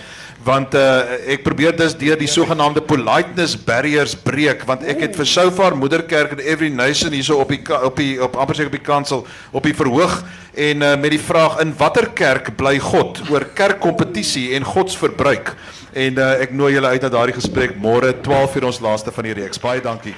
want uh, ek probeer dus deur die sogenaamde politeness barriers breek want ek het vir Soufar Moederkerk en Every Nation hierso op die op die op amper seker op die kansel op die verhoog en uh, met die vraag in watter kerk bly God? Oor kerkkompetisie en godsverbruik. En uh, ek nooi julle uit na daardie gesprek môre 12 uur ons laaste van die reeks. Baie dankie